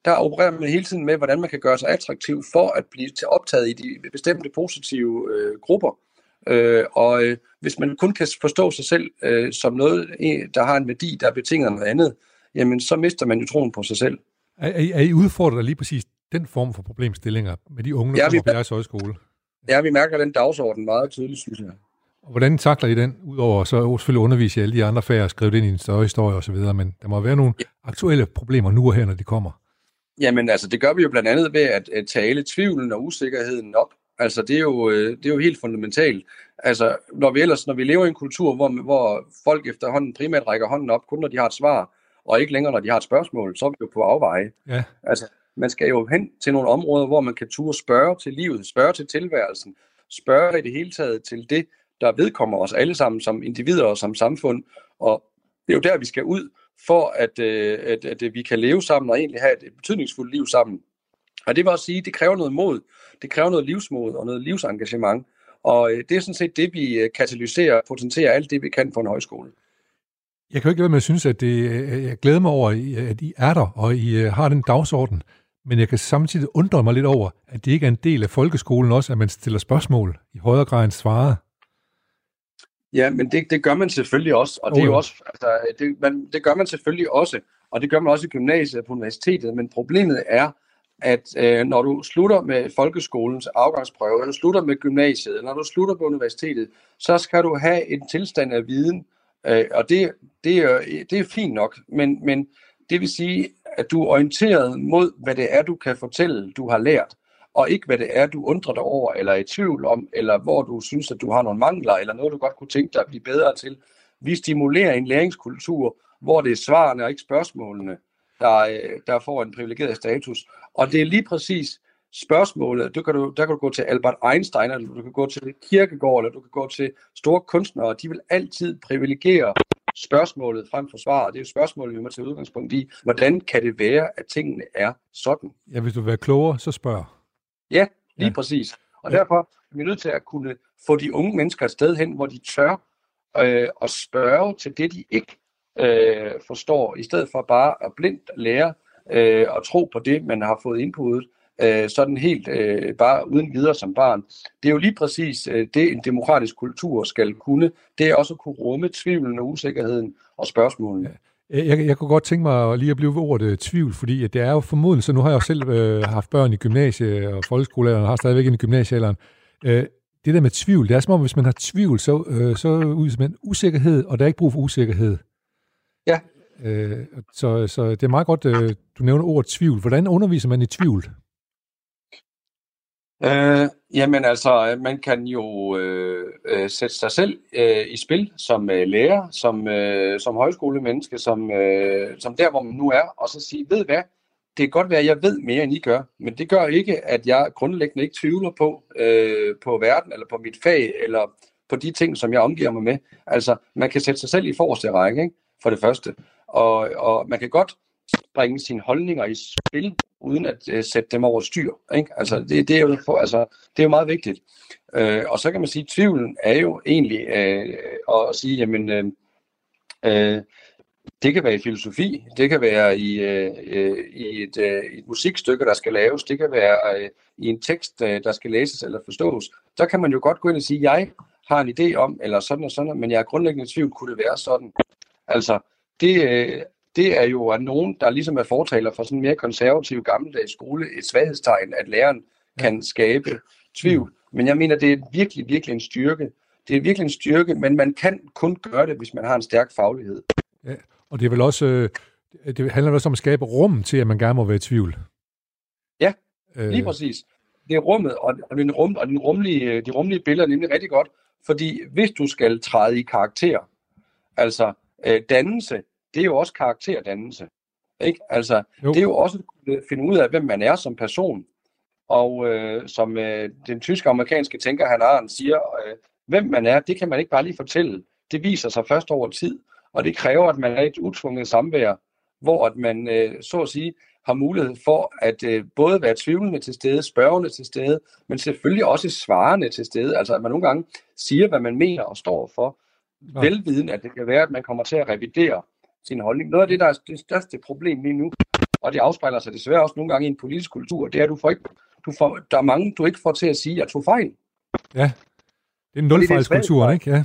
der opererer man hele tiden med, hvordan man kan gøre sig attraktiv for at blive til optaget i de bestemte positive øh, grupper. Øh, og øh, hvis man kun kan forstå sig selv øh, som noget, der har en værdi, der betinger noget andet, jamen så mister man jo troen på sig selv. Er, er, er I udfordret lige præcis den form for problemstillinger med de unge, der ja, kommer på jeres højskole? Ja, vi mærker den dagsorden meget tydeligt, synes jeg. Og hvordan takler I den, udover så selvfølgelig undervise i alle de andre fag og skrive det ind i en større historie osv., men der må være nogle aktuelle problemer nu og her, når de kommer. Jamen altså, det gør vi jo blandt andet ved at, at tale tvivlen og usikkerheden op. Altså, det er jo, øh, det er jo helt fundamentalt. Altså, når vi ellers, når vi lever i en kultur, hvor, hvor folk efterhånden primært rækker hånden op, kun når de har et svar, og ikke længere, når de har et spørgsmål, så er vi jo på afveje. Ja. Altså, man skal jo hen til nogle områder, hvor man kan turde spørge til livet, spørge til tilværelsen, spørge i det hele taget til det, der vedkommer os alle sammen som individer og som samfund. Og det er jo der, vi skal ud, for at, øh, at, at, at vi kan leve sammen og egentlig have et betydningsfuldt liv sammen. Og det vil også sige, at det kræver noget mod, det kræver noget livsmod og noget livsengagement. Og øh, det er sådan set det, vi øh, katalyserer og potenterer alt det, vi kan for en højskole. Jeg kan jo ikke lade med at synes, at det, øh, jeg glæder mig over, at I er der, og I har den dagsorden. Men jeg kan samtidig undre mig lidt over, at det ikke er en del af folkeskolen også, at man stiller spørgsmål i højere grad end svarer. Ja, men det, det gør man selvfølgelig også, og det er jo også, altså, det, man, det gør man selvfølgelig også, og det gør man også i gymnasiet og på universitetet, men problemet er, at øh, når du slutter med folkeskolens afgangsprøve, eller du slutter med gymnasiet, eller når du slutter på universitetet, så skal du have en tilstand af viden, øh, og det, det, er, det er fint nok, men, men det vil sige, at du er orienteret mod, hvad det er, du kan fortælle, du har lært og ikke hvad det er, du undrer dig over, eller er i tvivl om, eller hvor du synes, at du har nogle mangler, eller noget, du godt kunne tænke dig at blive bedre til. Vi stimulerer en læringskultur, hvor det er svarene og ikke spørgsmålene, der, øh, der får en privilegeret status. Og det er lige præcis spørgsmålet. Du kan du, der kan du gå til Albert Einstein, eller du kan gå til Kirkegaard, eller du kan gå til store kunstnere. De vil altid privilegere spørgsmålet frem for svaret. Det er jo spørgsmålet, vi må tage udgangspunkt i. Hvordan kan det være, at tingene er sådan? Ja, hvis du vil være klogere, så spørg. Ja, lige ja. præcis. Og ja. derfor er vi nødt til at kunne få de unge mennesker et sted hen, hvor de tør øh, at spørge til det, de ikke øh, forstår, i stedet for bare at blindt lære øh, og tro på det, man har fået indputtet, øh, sådan helt øh, bare uden videre som barn. Det er jo lige præcis øh, det, en demokratisk kultur skal kunne. Det er også at kunne rumme tvivlen og usikkerheden og spørgsmålene. Ja. Jeg, jeg kunne godt tænke mig lige at blive ved ordet øh, tvivl, fordi at det er jo formodentlig, så nu har jeg jo selv øh, haft børn i gymnasie og folkeskolealderen, og har stadigvæk en i gymnasiealderen. Øh, det der med tvivl, det er som om, hvis man har tvivl, så, øh, så udviser man usikkerhed, og der er ikke brug for usikkerhed. Ja. Øh, så, så det er meget godt, øh, du nævner ordet tvivl. Hvordan underviser man i tvivl? Øh, jamen altså, man kan jo øh, øh, sætte sig selv øh, i spil som øh, lærer, som, øh, som højskolemenneske, som, øh, som der, hvor man nu er, og så sige, ved hvad, det kan godt være, at jeg ved mere, end I gør, men det gør ikke, at jeg grundlæggende ikke tvivler på, øh, på verden, eller på mit fag, eller på de ting, som jeg omgiver mig med. Altså, man kan sætte sig selv i forreste række, ikke? for det første. Og, og man kan godt bringe sine holdninger i spil, uden at øh, sætte dem over styr. Ikke? Altså, det, det, er jo for, altså, det er jo meget vigtigt. Øh, og så kan man sige, at tvivlen er jo egentlig øh, at sige, jamen, øh, øh, det kan være i filosofi, det kan være i, øh, øh, i et, øh, et musikstykke, der skal laves, det kan være øh, i en tekst, øh, der skal læses eller forstås. Så kan man jo godt gå ind og sige, jeg har en idé om, eller sådan og sådan, men jeg er grundlæggende i tvivl, kunne det være sådan? Altså, det, øh, det er jo at nogen, der ligesom er fortaler for sådan en mere konservativ gammeldags skole, et svaghedstegn, at læreren kan skabe tvivl. Men jeg mener, det er virkelig, virkelig en styrke. Det er virkelig en styrke, men man kan kun gøre det, hvis man har en stærk faglighed. Ja, og det er vel også, øh, det handler også om at skabe rum til, at man gerne må være i tvivl. Ja, lige øh. præcis. Det er rummet, og, den, rum, og den rumlige, de rumlige billeder er nemlig rigtig godt, fordi hvis du skal træde i karakter, altså øh, dannelse, det er jo også karakterdannelse. Ikke? Altså, jo. det er jo også at finde ud af, hvem man er som person. Og øh, som øh, den tyske-amerikanske tænker, han Arendt siger, øh, hvem man er, det kan man ikke bare lige fortælle. Det viser sig først over tid, og det kræver, at man er et utvunget samvær, hvor at man, øh, så at sige, har mulighed for at øh, både være tvivlende til stede, spørgende til stede, men selvfølgelig også svarende til stede. Altså at man nogle gange siger, hvad man mener og står for, ja. velviden, at det kan være, at man kommer til at revidere sin holdning. Noget af det, der er det største problem lige nu, og det afspejler sig desværre også nogle gange i en politisk kultur, det er, at du får ikke, du får, der er mange, du ikke får til at sige, at jeg tog fejl. Ja, det er en nulfejlskultur, ikke? Ja.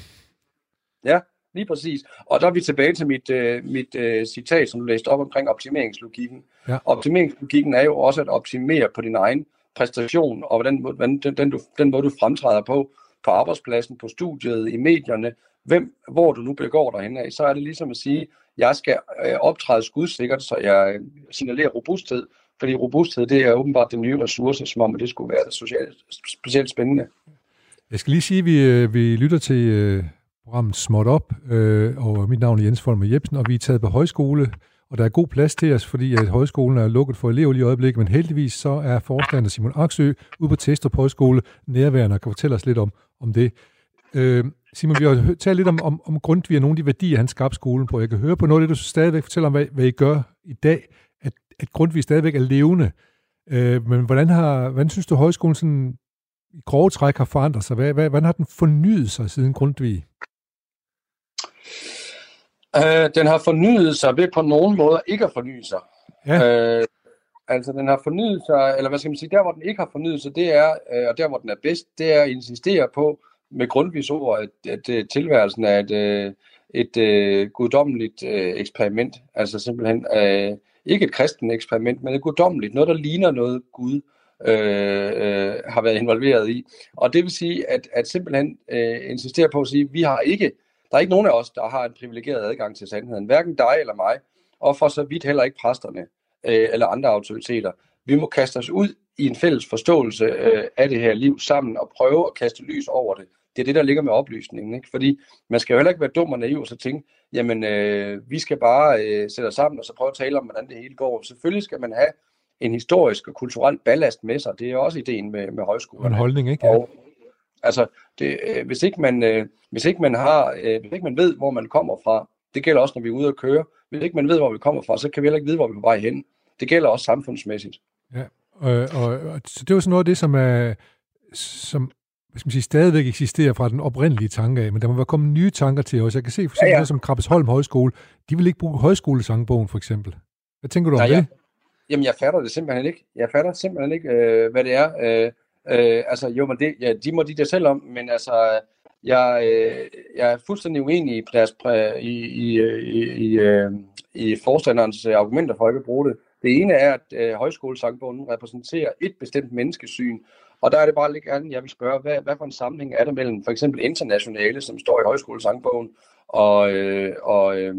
Ja, lige præcis. Og der er vi tilbage til mit, uh, mit uh, citat, som du læste op omkring optimeringslogikken. Ja. Optimeringslogikken er jo også at optimere på din egen præstation, og den, den, den, den, du, den måde, du fremtræder på, på arbejdspladsen, på studiet, i medierne, hvem, hvor du nu begår dig henad, så er det ligesom at sige, jeg skal øh, optræde skudsikkert, så jeg øh, signalerer robusthed, fordi robusthed, det er åbenbart den nye ressource, som om det skulle være socialt, specielt spændende. Jeg skal lige sige, at vi, øh, vi lytter til øh, programmet Småt Op, øh, og mit navn er Jens Folmer Jebsen, og vi er taget på højskole, og der er god plads til os, fordi at højskolen er lukket for elever lige i øjeblikket, men heldigvis så er forstander Simon Aksø ude på Testrup Højskole nærværende og kan fortælle os lidt om, om det. Øh, Simon, vi har talt lidt om, om, om Grundtvig og nogle af de værdier, han skabte skolen på. Jeg kan høre på noget af det, du stadigvæk fortæller om, hvad, hvad I gør i dag, at, at Grundtvig stadigvæk er levende. Øh, men hvordan, har, hvordan synes du, højskolen sådan, i grove træk har forandret sig? Hvad, hvad, hvordan har den fornyet sig siden Grundtvig? Uh, den har fornyet sig ved på nogen måder ikke at forny sig. Ja. Uh, altså den har fornyet sig, eller hvad skal man sige, der hvor den ikke har fornyet sig, det er, uh, og der hvor den er bedst, det er at insistere på, med grundvis ord, at, at, at tilværelsen er et, øh, et, et, guddommeligt eksperiment. Altså simpelthen uh, ikke et kristen eksperiment, men et guddommeligt, noget der ligner noget Gud øh, øh, har været involveret i. Og det vil sige, at, at simpelthen øh, insistere på at sige, at vi har ikke der er ikke nogen af os, der har en privilegeret adgang til sandheden. Hverken dig eller mig, og for så vidt heller ikke præsterne øh, eller andre autoriteter. Vi må kaste os ud i en fælles forståelse øh, af det her liv sammen og prøve at kaste lys over det. Det er det, der ligger med oplysningen. Ikke? Fordi man skal jo heller ikke være dum og naiv og så tænke, jamen øh, vi skal bare øh, sætte os sammen og så prøve at tale om, hvordan det hele går. Selvfølgelig skal man have en historisk og kulturel ballast med sig. Det er også ideen med, med højskolen. En holdning, ikke? Og, Altså, det, øh, hvis, ikke man, øh, hvis ikke man har, øh, hvis ikke man ved, hvor man kommer fra, det gælder også, når vi er ude at køre. Hvis ikke man ved, hvor vi kommer fra, så kan vi heller ikke vide, hvor vi er på vej hen. Det gælder også samfundsmæssigt. Ja, og, og, og så det er jo sådan noget af det, som er, som hvad skal man sige, stadigvæk eksisterer fra den oprindelige tanke af, men der må være kommet nye tanker til os. Jeg kan se for eksempel ja, ja. som Krabbesholm Højskole, de vil ikke bruge højskolesangbogen for eksempel. Hvad tænker du om ja, det? Jamen, jeg fatter det simpelthen ikke. Jeg fatter simpelthen ikke, øh, hvad det er. Øh, Øh, altså, jo, men det, ja, de må de der selv om, men altså, jeg, øh, jeg er fuldstændig uenig i, deres, i, i, i, i, øh, i forstanderens argumenter for at ikke bruge det. Det ene er, at øh, højskolesangbogen repræsenterer et bestemt menneskesyn, og der er det bare lidt gerne, jeg vil spørge, hvad, hvad for en sammenhæng er der mellem for eksempel internationale, som står i højskolesangbogen, og, øh, og øh,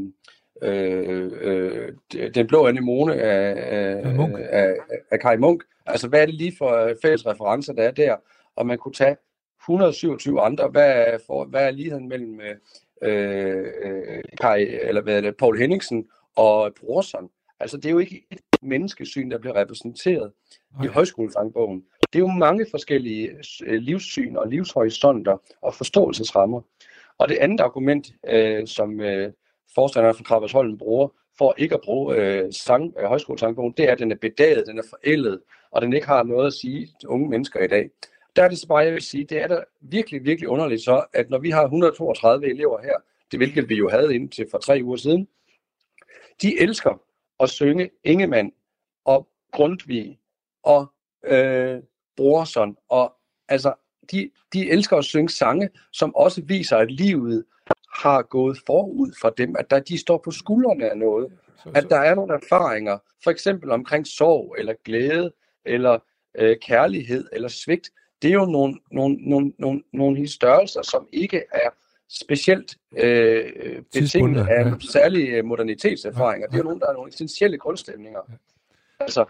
øh, øh, den blå anemone af, af, af, af Kai Munk, Altså, hvad er det lige for fælles referencer, der er der? Og man kunne tage 127 andre. Hvad er, for, hvad er ligheden mellem øh, øh, Kai, eller hvad er det, Paul Henningsen og Brorson? Altså, det er jo ikke et menneskesyn, der bliver repræsenteret okay. i højskolesangbogen. Det er jo mange forskellige øh, livssyn og livshorisonter og forståelsesrammer. Og det andet argument, øh, som øh, forstanderen fra Krabbersholm bruger, for ikke at bruge øh, sang, øh, højskolesangbogen, det er, at den er bedaget, den er forældet, og den ikke har noget at sige til unge mennesker i dag. Der er det så bare, jeg vil sige, det er da virkelig, virkelig underligt så, at når vi har 132 elever her, det hvilket vi jo havde indtil for tre uger siden, de elsker at synge Ingemann og Grundtvig og øh, Brorson, og altså, de, de elsker at synge sange, som også viser, at livet har gået forud for dem, at der, de står på skuldrene af noget, at der er nogle erfaringer, for eksempel omkring sorg eller glæde, eller øh, kærlighed eller svigt, det er jo nogle, nogle, nogle, nogle, nogle størrelser, som ikke er specielt øh, betinget af ja. særlige modernitetserfaringer. Ja. Det er jo nogle, der er nogle essentielle grundstemninger. Ja. Altså,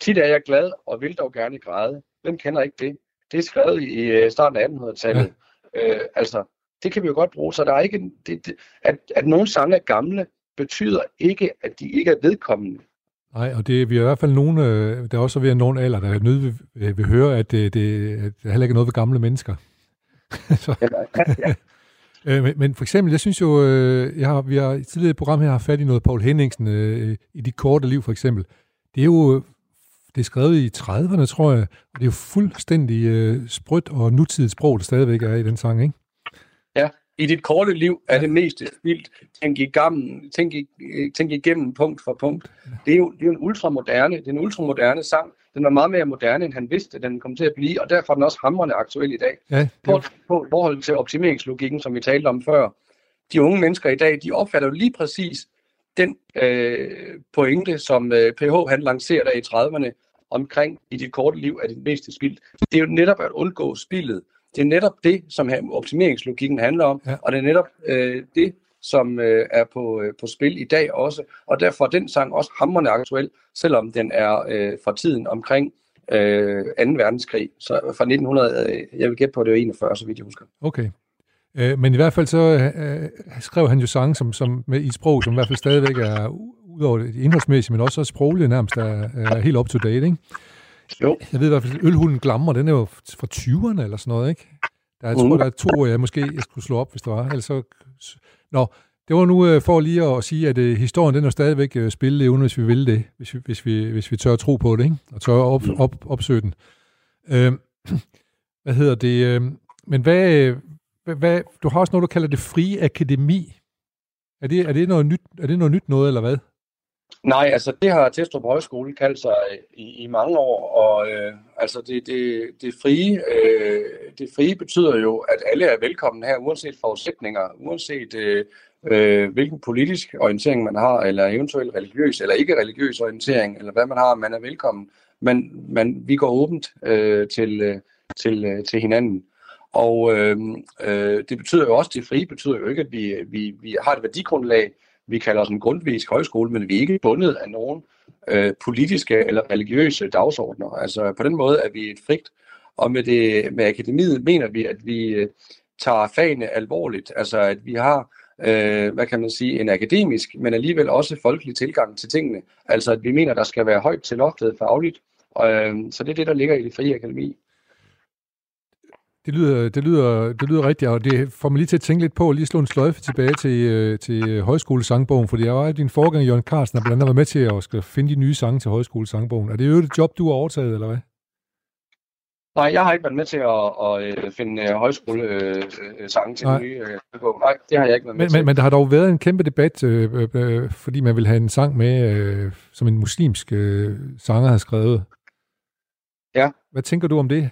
tit er jeg glad og vil dog gerne græde. Hvem kender ikke det? Det er skrevet i øh, starten af 1800-tallet. Ja. Øh, altså, det kan vi jo godt bruge. Så der er ikke, det, det, at, at nogle sange er gamle, betyder ikke, at de ikke er vedkommende. Nej, og det, vi er i hvert fald nogen, øh, der er også ved at nogen alder, der er nødt vil, vil høre, at det, det, at der heller ikke er noget ved gamle mennesker. så, ja, ja. Øh, men, men for eksempel, jeg synes jo, øh, jeg har, vi har i tidligere program her har fat i noget Paul Henningsen i dit korte liv for eksempel. Det er jo det er skrevet i 30'erne, tror jeg, og det er jo fuldstændig øh, sprødt og nutidigt sprog, der stadigvæk er i den sang, ikke? Ja, i dit korte liv er det mest vildt. Tænk, igennem, tænk, tænk igennem punkt for punkt. Det er jo, det er jo en ultramoderne, det er en ultramoderne sang. Den er meget mere moderne, end han vidste, den kom til at blive, og derfor er den også hamrende aktuel i dag. Ja, på, på forhold til optimeringslogikken, som vi talte om før. de unge mennesker i dag, de opfatter jo lige præcis den øh, pointe, som øh, PH han lancerede i 30'erne omkring i dit korte liv er det meste spild. Det er jo netop at undgå spildet. Det er netop det, som optimeringslogikken handler om, ja. og det er netop øh, det, som øh, er på, øh, på spil i dag også. Og derfor er den sang også hammerende aktuel, selvom den er øh, fra tiden omkring øh, 2. verdenskrig. Så fra 1900, øh, jeg vil gætte på, at det var 41, så vidt jeg husker. Okay. Øh, men i hvert fald så øh, skrev han jo sange som, som med i sprog, som i hvert fald stadigvæk er, udover det indholdsmæssige, men også sprogligt nærmest er, er helt up to date, ikke? Jo. Jeg ved i hvert fald, ølhunden glammer, den er jo fra 20'erne eller sådan noget, ikke? Der, jeg tror, mm. der er to jeg måske jeg skulle slå op, hvis der var. Ellers så... Nå, det var nu øh, for lige at sige, at øh, historien den er stadigvæk øh, spillelevende, hvis vi vil det, hvis vi, hvis vi, hvis vi tør at tro på det, ikke? og tør at op, op, opsøge den. Øh, hvad hedder det? Øh, men hvad, hvad, du har også noget, du kalder det frie akademi. Er det, er det, noget, nyt, er det noget nyt noget, eller hvad? Nej, altså det har Testrup Højskole kaldt sig øh, i, i mange år, og øh, altså det, det, det, frie, øh, det frie betyder jo, at alle er velkomne her, uanset forudsætninger, uanset øh, øh, hvilken politisk orientering man har, eller eventuelt religiøs eller ikke religiøs orientering, eller hvad man har, man er velkommen. Men, man, vi går åbent øh, til, øh, til, øh, til hinanden. Og øh, øh, det betyder jo også, det frie betyder jo ikke, at vi, vi, vi har et værdigrundlag, vi kalder os en grundvisk højskole, men vi er ikke bundet af nogen øh, politiske eller religiøse dagsordner. Altså på den måde er vi et frit, og med, det, med akademiet mener vi, at vi øh, tager fagene alvorligt. Altså at vi har øh, hvad kan man sige, en akademisk, men alligevel også folkelig tilgang til tingene. Altså at vi mener, der skal være højt til loftet fagligt. Og, øh, så det er det, der ligger i det frie akademi. Det lyder, det, lyder, det lyder rigtigt, og det får mig lige til at tænke lidt på, lige slå en sløjfe tilbage til, øh, til højskolesangbogen, fordi jeg var din forgang, Jørgen Carlsen, der blandt andet var med til at skal finde de nye sange til højskolesangbogen. Er det jo et job, du har overtaget, eller hvad? Nej, jeg har ikke været med til at, at, at finde højskolesange til Nej. den nye uh, Nej, det har jeg ikke været med men, til. Men, men der har dog været en kæmpe debat, øh, øh, fordi man vil have en sang med, øh, som en muslimsk øh, sanger har skrevet. Ja. Hvad tænker du om det?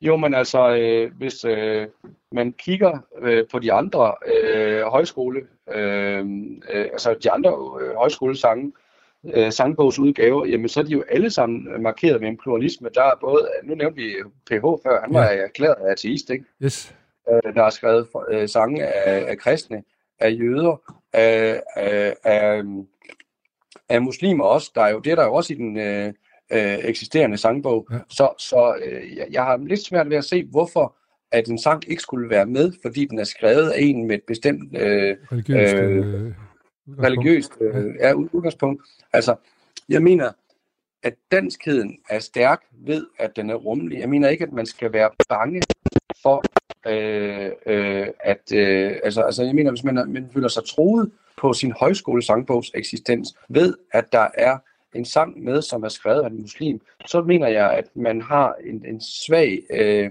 Jo, men altså, øh, hvis øh, man kigger øh, på de andre øh, højskole, øh, øh, altså de andre øh, højskolesange, øh, sangbogsudgaver, jamen så er de jo alle sammen markeret med en pluralisme. Der er både, nu nævnte vi PH før, han var ja. erklæret ateist, ikke? Yes. Øh, der er skrevet øh, sange af, af kristne, af jøder, af, af, af, af muslimer også. Der er jo, det er der jo også i den... Øh, øh, eksisterende sangbog. Ja. Så, så øh, jeg, jeg har lidt svært ved at se, hvorfor at en sang ikke skulle være med, fordi den er skrevet af en med et bestemt øh, religiøst, øh, øh, religiøst øh, ja. udgangspunkt. Altså, jeg mener, at danskheden er stærk ved, at den er rummelig. Jeg mener ikke, at man skal være bange for, øh, øh, at... Øh, altså, altså, jeg mener, hvis man, man føler sig troet på sin højskolesangbogs eksistens, ved, at der er en sang med, som er skrevet af en muslim, så mener jeg, at man har en, en svag... Øh,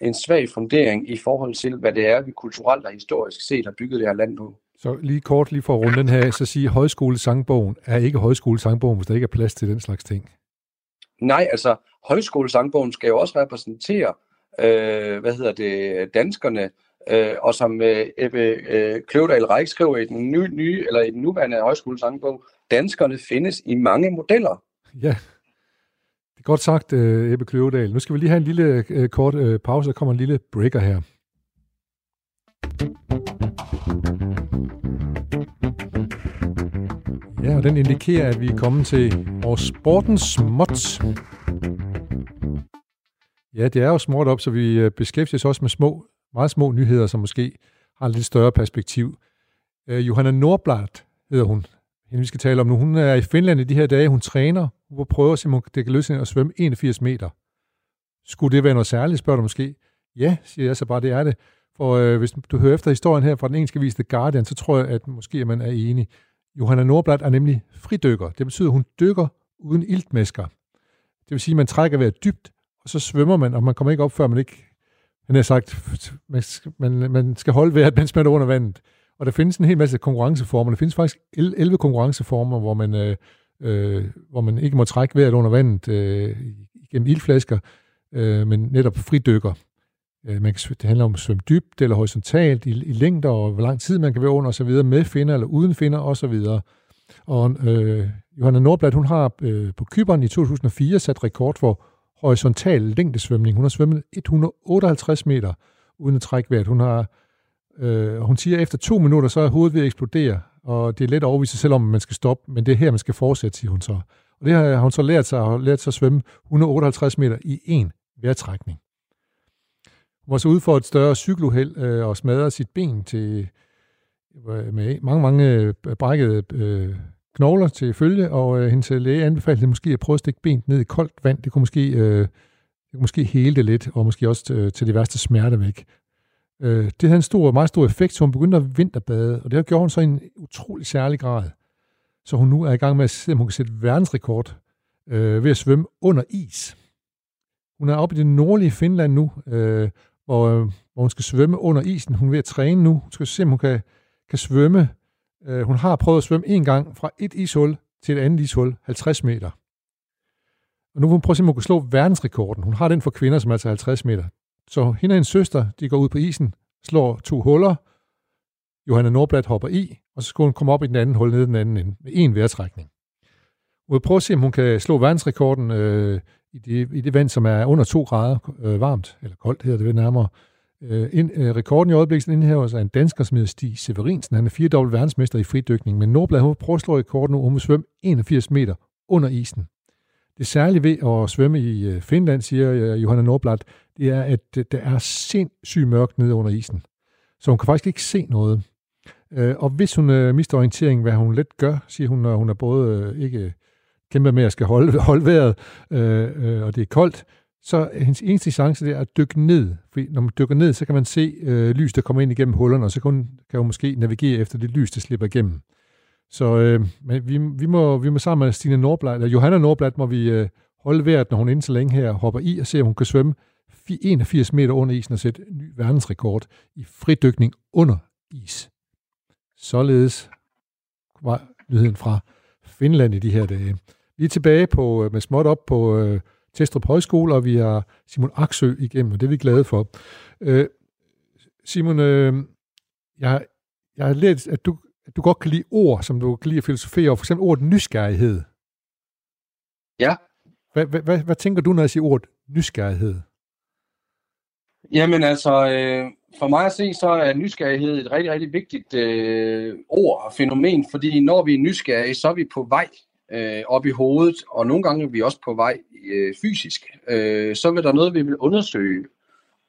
en svag fundering i forhold til, hvad det er, vi kulturelt og historisk set har bygget det her land på. Så lige kort, lige for at runde den her, så sige, højskolesangbogen er ikke højskolesangbogen, hvis der ikke er plads til den slags ting. Nej, altså højskolesangbogen skal jo også repræsentere, øh, hvad hedder det, danskerne, øh, og som øh, Ebbe øh, Kløvedal Reik skriver i den nye, nye, eller i den nuværende højskolesangbog, danskerne findes i mange modeller. Ja, det er godt sagt, øh, Ebbe Kløvedal. Nu skal vi lige have en lille øh, kort øh, pause, der kommer en lille breaker her. Ja, og den indikerer, at vi er kommet til vores sportens småt. Ja, det er jo småt op, så vi beskæftiger os også med små, meget små nyheder, som måske har et lidt større perspektiv. Uh, Johanna Nordblad hedder hun, hende vi skal tale om nu. Hun er i Finland i de her dage. Hun træner. Hun prøver at se, om det kan løse at svømme 81 meter. Skulle det være noget særligt, spørger du måske? Ja, siger jeg så bare, det er det. For øh, hvis du hører efter historien her fra den engelske vis The Guardian, så tror jeg, at måske man er enig. Johanna Nordblad er nemlig fridykker. Det betyder, at hun dykker uden iltmæsker. Det vil sige, at man trækker vejret dybt, og så svømmer man, og man kommer ikke op, før man ikke... Han har sagt, man, man skal holde vejret, mens man er under vandet. Og der findes en hel masse konkurrenceformer. Der findes faktisk 11 konkurrenceformer, hvor man, øh, øh, hvor man ikke må trække vejret under vandet øh, gennem ildflasker, øh, men netop fridykker. Øh, man kan, det handler om at svømme dybt eller horisontalt i, i længder, og hvor lang tid man kan være under osv., med finder eller uden finder osv. Og øh, Johanna Nordblad, hun har øh, på Kyberen i 2004 sat rekord for horisontal længdesvømning. Hun har svømmet 158 meter uden at trække vejret. Hun har øh, hun siger, at efter to minutter, så er hovedet ved at eksplodere, og det er let at overvise sig selv om, at man skal stoppe, men det er her, man skal fortsætte, siger hun så. Og det har hun så lært sig, og lært sig at svømme 158 meter i en vejrtrækning. Hun var så ude for et større cykeluheld øh, og smadrede sit ben til øh, med mange, mange øh, brækkede øh, knogler til følge, og øh, hendes øh, læge anbefalede måske at prøve at stikke benet ned i koldt vand. Det kunne måske, øh, det kunne måske hele det lidt, og måske også øh, til, til de værste smerter væk. Øh, det havde en stor, meget stor effekt, så hun begyndte at vinterbade, og det har gjort hun så i en utrolig særlig grad. Så hun nu er i gang med at se, om hun kan sætte verdensrekord øh, ved at svømme under is. Hun er oppe i det nordlige Finland nu, øh, hvor, øh, hvor hun skal svømme under isen. Hun er ved at træne nu. Hun skal se, om hun kan, kan svømme. Øh, hun har prøvet at svømme en gang fra et ishul til et andet ishul, 50 meter. Og nu vil hun prøve at se, om hun kan slå verdensrekorden. Hun har den for kvinder, som er altså 50 meter. Så hende og hendes søster, de går ud på isen, slår to huller. Johanna Nordblad hopper i, og så skal hun komme op i den anden hul nede den anden ende med en vejrtrækning. Hun vil prøve at se, om hun kan slå verdensrekorden øh, i, det, i det vand, som er under 2 grader øh, varmt, eller koldt hedder det ved nærmere. Øh, ind, øh, rekorden i øjeblikket indhæver sig en dansker, som hedder Stig Severinsen. Han er firedobbelt verdensmester i fridykning, men Nordblad hun vil prøve at slå rekorden nu, hun vil svømme 81 meter under isen. Det særlige ved at svømme i øh, Finland, siger øh, Johanna Nordblad, det er, at der er sindssygt mørkt nede under isen. Så hun kan faktisk ikke se noget. Øh, og hvis hun øh, mister orientering, hvad hun let gør, siger hun, når hun er både øh, ikke kæmper med at skal holde, holde vejret, og det er koldt, så hendes eneste chance det er at dykke ned. Fordi når man dykker ned, så kan man se øh, lys, der kommer ind igennem hullerne, og så kan hun, kan hun måske navigere efter det lys, der slipper igennem. Så øh, men vi, vi, må, vi må sammen med Stine Nordblad, eller Johanna Nordblad, må vi øh, holde vejret, når hun inden så længe her hopper i og ser, om hun kan svømme 81 meter under isen og sætte ny verdensrekord i fridykning under is. Således var nyheden fra Finland i de her dage. Vi er tilbage på, øh, med småt op på øh, Testrup Højskole, og vi har Simon Aksø igennem, og det er vi glade for. Øh, Simon, øh, jeg, jeg har lært, at du du godt kan lide ord, som du kan lide at filosofere over. For eksempel ordet nysgerrighed. Ja. Hvad, hvad, hvad, hvad tænker du, når jeg siger ordet nysgerrighed? Jamen altså, øh, for mig at se, så er nysgerrighed et rigtig, rigtig vigtigt øh, ord og fænomen, fordi når vi er nysgerrige, så er vi på vej øh, op i hovedet, og nogle gange er vi også på vej øh, fysisk. Øh, så vil der noget, vi vil undersøge,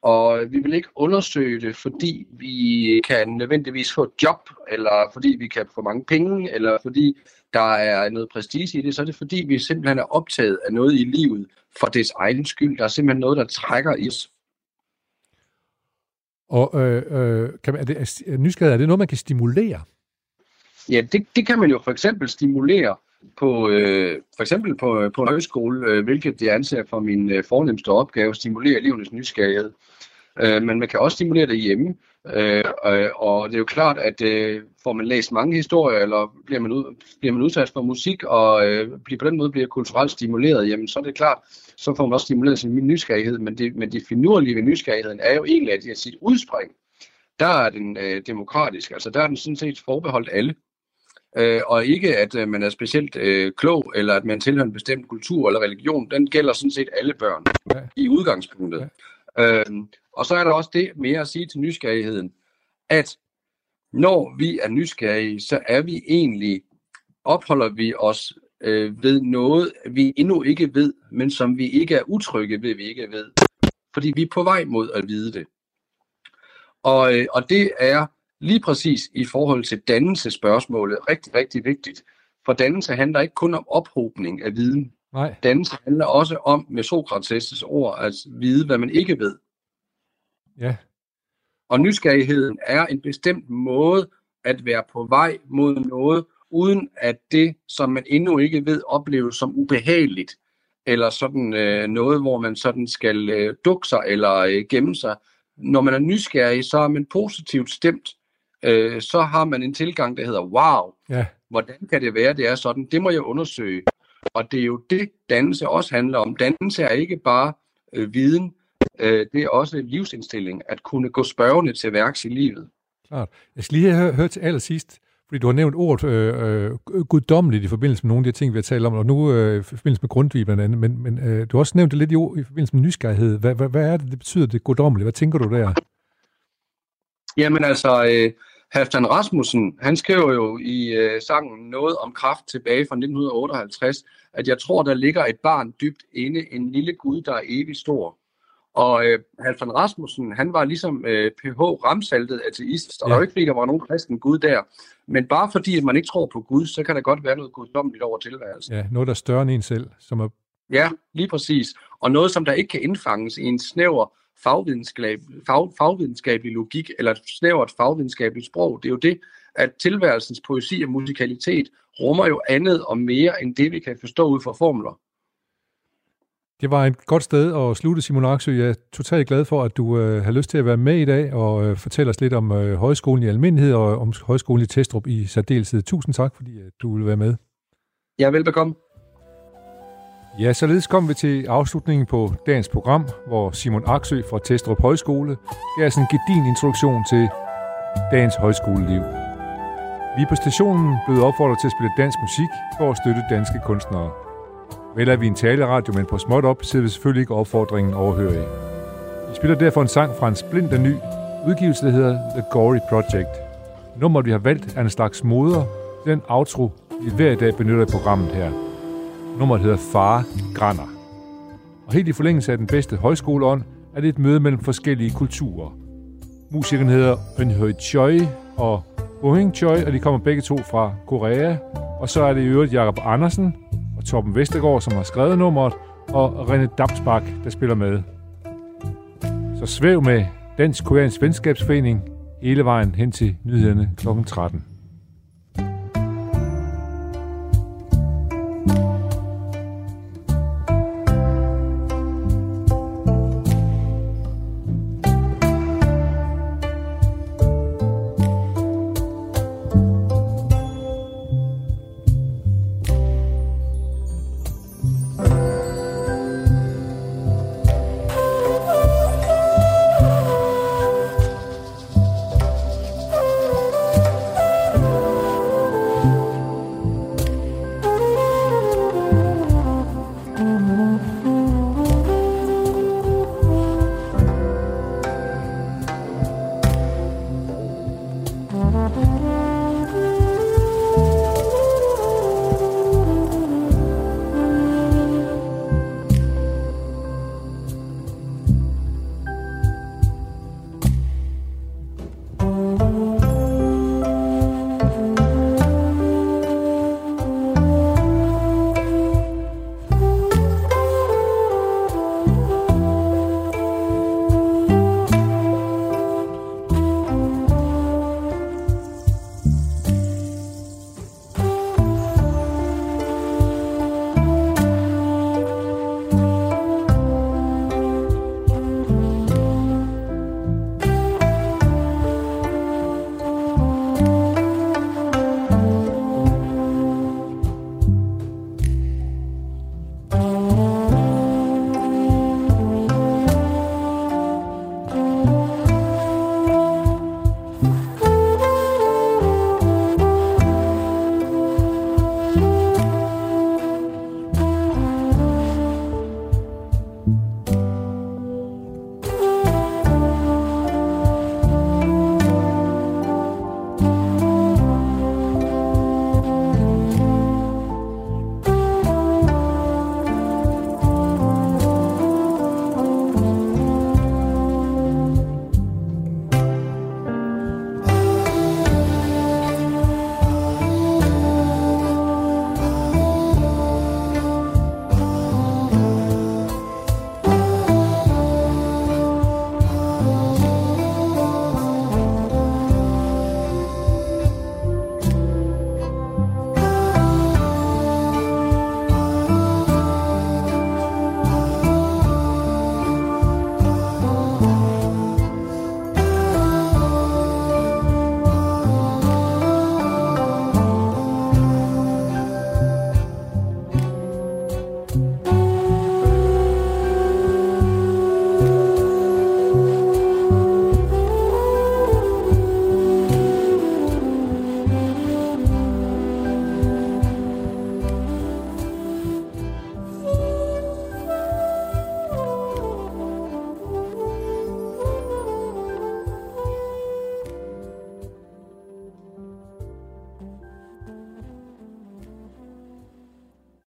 og vi vil ikke undersøge det, fordi vi kan nødvendigvis få et job, eller fordi vi kan få mange penge, eller fordi der er noget prestige i det, så er det fordi, vi simpelthen er optaget af noget i livet for dets egen skyld. Der er simpelthen noget, der trækker i os. Og øh, øh, kan man, er det, er, nysgerrighed, er det noget, man kan stimulere? Ja, det, det kan man jo for eksempel stimulere på, øh, for eksempel på, øh, på en højskole, øh, hvilket jeg anser for min øh, fornemmeste opgave, stimulere elevernes nysgerrighed. Øh, men man kan også stimulere det hjemme. Øh, og det er jo klart, at øh, får man læst mange historier, eller bliver man, ud, bliver man udsat for musik, og øh, bliver på den måde bliver kulturelt stimuleret, jamen så er det klart, så får man også stimuleret sin nysgerrighed. Men det, men det finurlige ved nysgerrigheden er jo egentlig, at sit udspring, der er den øh, demokratisk, altså der er den sådan set forbeholdt alle. Øh, og ikke at øh, man er specielt øh, klog, eller at man tilhører en bestemt kultur eller religion, den gælder sådan set alle børn ja. i udgangspunktet. Ja. Øh, og så er der også det mere at sige til nysgerrigheden, at når vi er nysgerrige, så er vi egentlig, opholder vi os øh, ved noget, vi endnu ikke ved, men som vi ikke er utrygge ved, vi ikke ved. Fordi vi er på vej mod at vide det. Og, øh, og det er lige præcis i forhold til dannelsespørgsmålet rigtig, rigtig vigtigt. For dannelse handler ikke kun om ophobning af viden. Nej. Dannelse handler også om, med Sokrates' ord, at vide, hvad man ikke ved. Ja. Og nysgerrigheden er en bestemt måde at være på vej mod noget, uden at det, som man endnu ikke ved, opleves som ubehageligt, eller sådan øh, noget, hvor man sådan skal øh, dukke sig eller øh, gemme sig. Når man er nysgerrig, så er man positivt stemt. Øh, så har man en tilgang, der hedder, wow, ja. hvordan kan det være, det er sådan? Det må jeg undersøge. Og det er jo det, dannelse også handler om. Dannelse er ikke bare øh, viden, øh, det er også livsindstilling, at kunne gå spørgende til værks i livet. Klart. Jeg skal lige have hørt til allersidst, fordi du har nævnt ordet øh, øh, guddommeligt i forbindelse med nogle af de ting, vi har talt om, og nu øh, i forbindelse med Grundtvig blandt andet, men, men øh, du har også nævnt det lidt i, i forbindelse med nysgerrighed. Hvad, hvad, hvad er det, det betyder, det guddommeligt? Hvad tænker du der? Jamen altså, øh, Halfdan Rasmussen, han skrev jo i øh, sangen noget om kraft tilbage fra 1958, at jeg tror, der ligger et barn dybt inde, en lille Gud, der er evig stor. Og øh, Halfdan Rasmussen, han var ligesom øh, PH ramsaltet ateist, og ja. der er jo ikke fordi, der var nogen kristen Gud der. Men bare fordi, at man ikke tror på Gud, så kan der godt være noget guddommeligt over tilværelsen. Ja, noget, der er større end en selv. Som er... Ja, lige præcis. Og noget, som der ikke kan indfanges i en snæver fagvidenskab, fag, fagvidenskabelig logik, eller et snævert fagvidenskabeligt sprog. Det er jo det, at tilværelsens poesi og musikalitet rummer jo andet og mere end det, vi kan forstå ud fra formler. Det var et godt sted at slutte, Simon Aksø. Jeg er totalt glad for, at du øh, har lyst til at være med i dag og øh, fortælle os lidt om øh, højskolen i almindelighed og om højskolen i Testrup i særdeleshed. Tusind tak, fordi at du vil være med. Ja, velbekomme. Ja, således kom vi til afslutningen på dagens program, hvor Simon Aksø fra Testrup Højskole gav os en gedin introduktion til dagens højskoleliv. Vi på stationen blev opfordret til at spille dansk musik for at støtte danske kunstnere. Vel er vi en taleradio, men på småt op sidder vi selvfølgelig ikke opfordringen overhører i. Vi spiller derfor en sang fra en splinter ny udgivelse, der hedder The Gory Project. Nummeret, vi har valgt, er en slags moder den outro, vi hver dag benytter i programmet her. Nummeret hedder Far Granner. Og helt i forlængelse af den bedste højskoleånd, er det et møde mellem forskellige kulturer. Musikeren hedder Eunhoi Choi og Bohing Choi, og de kommer begge to fra Korea. Og så er det i øvrigt Jakob Andersen og Torben Vestergaard, som har skrevet nummeret, og René Damsbak, der spiller med. Så svæv med Dansk Koreansk Venskabsforening hele vejen hen til nyhederne kl. 13.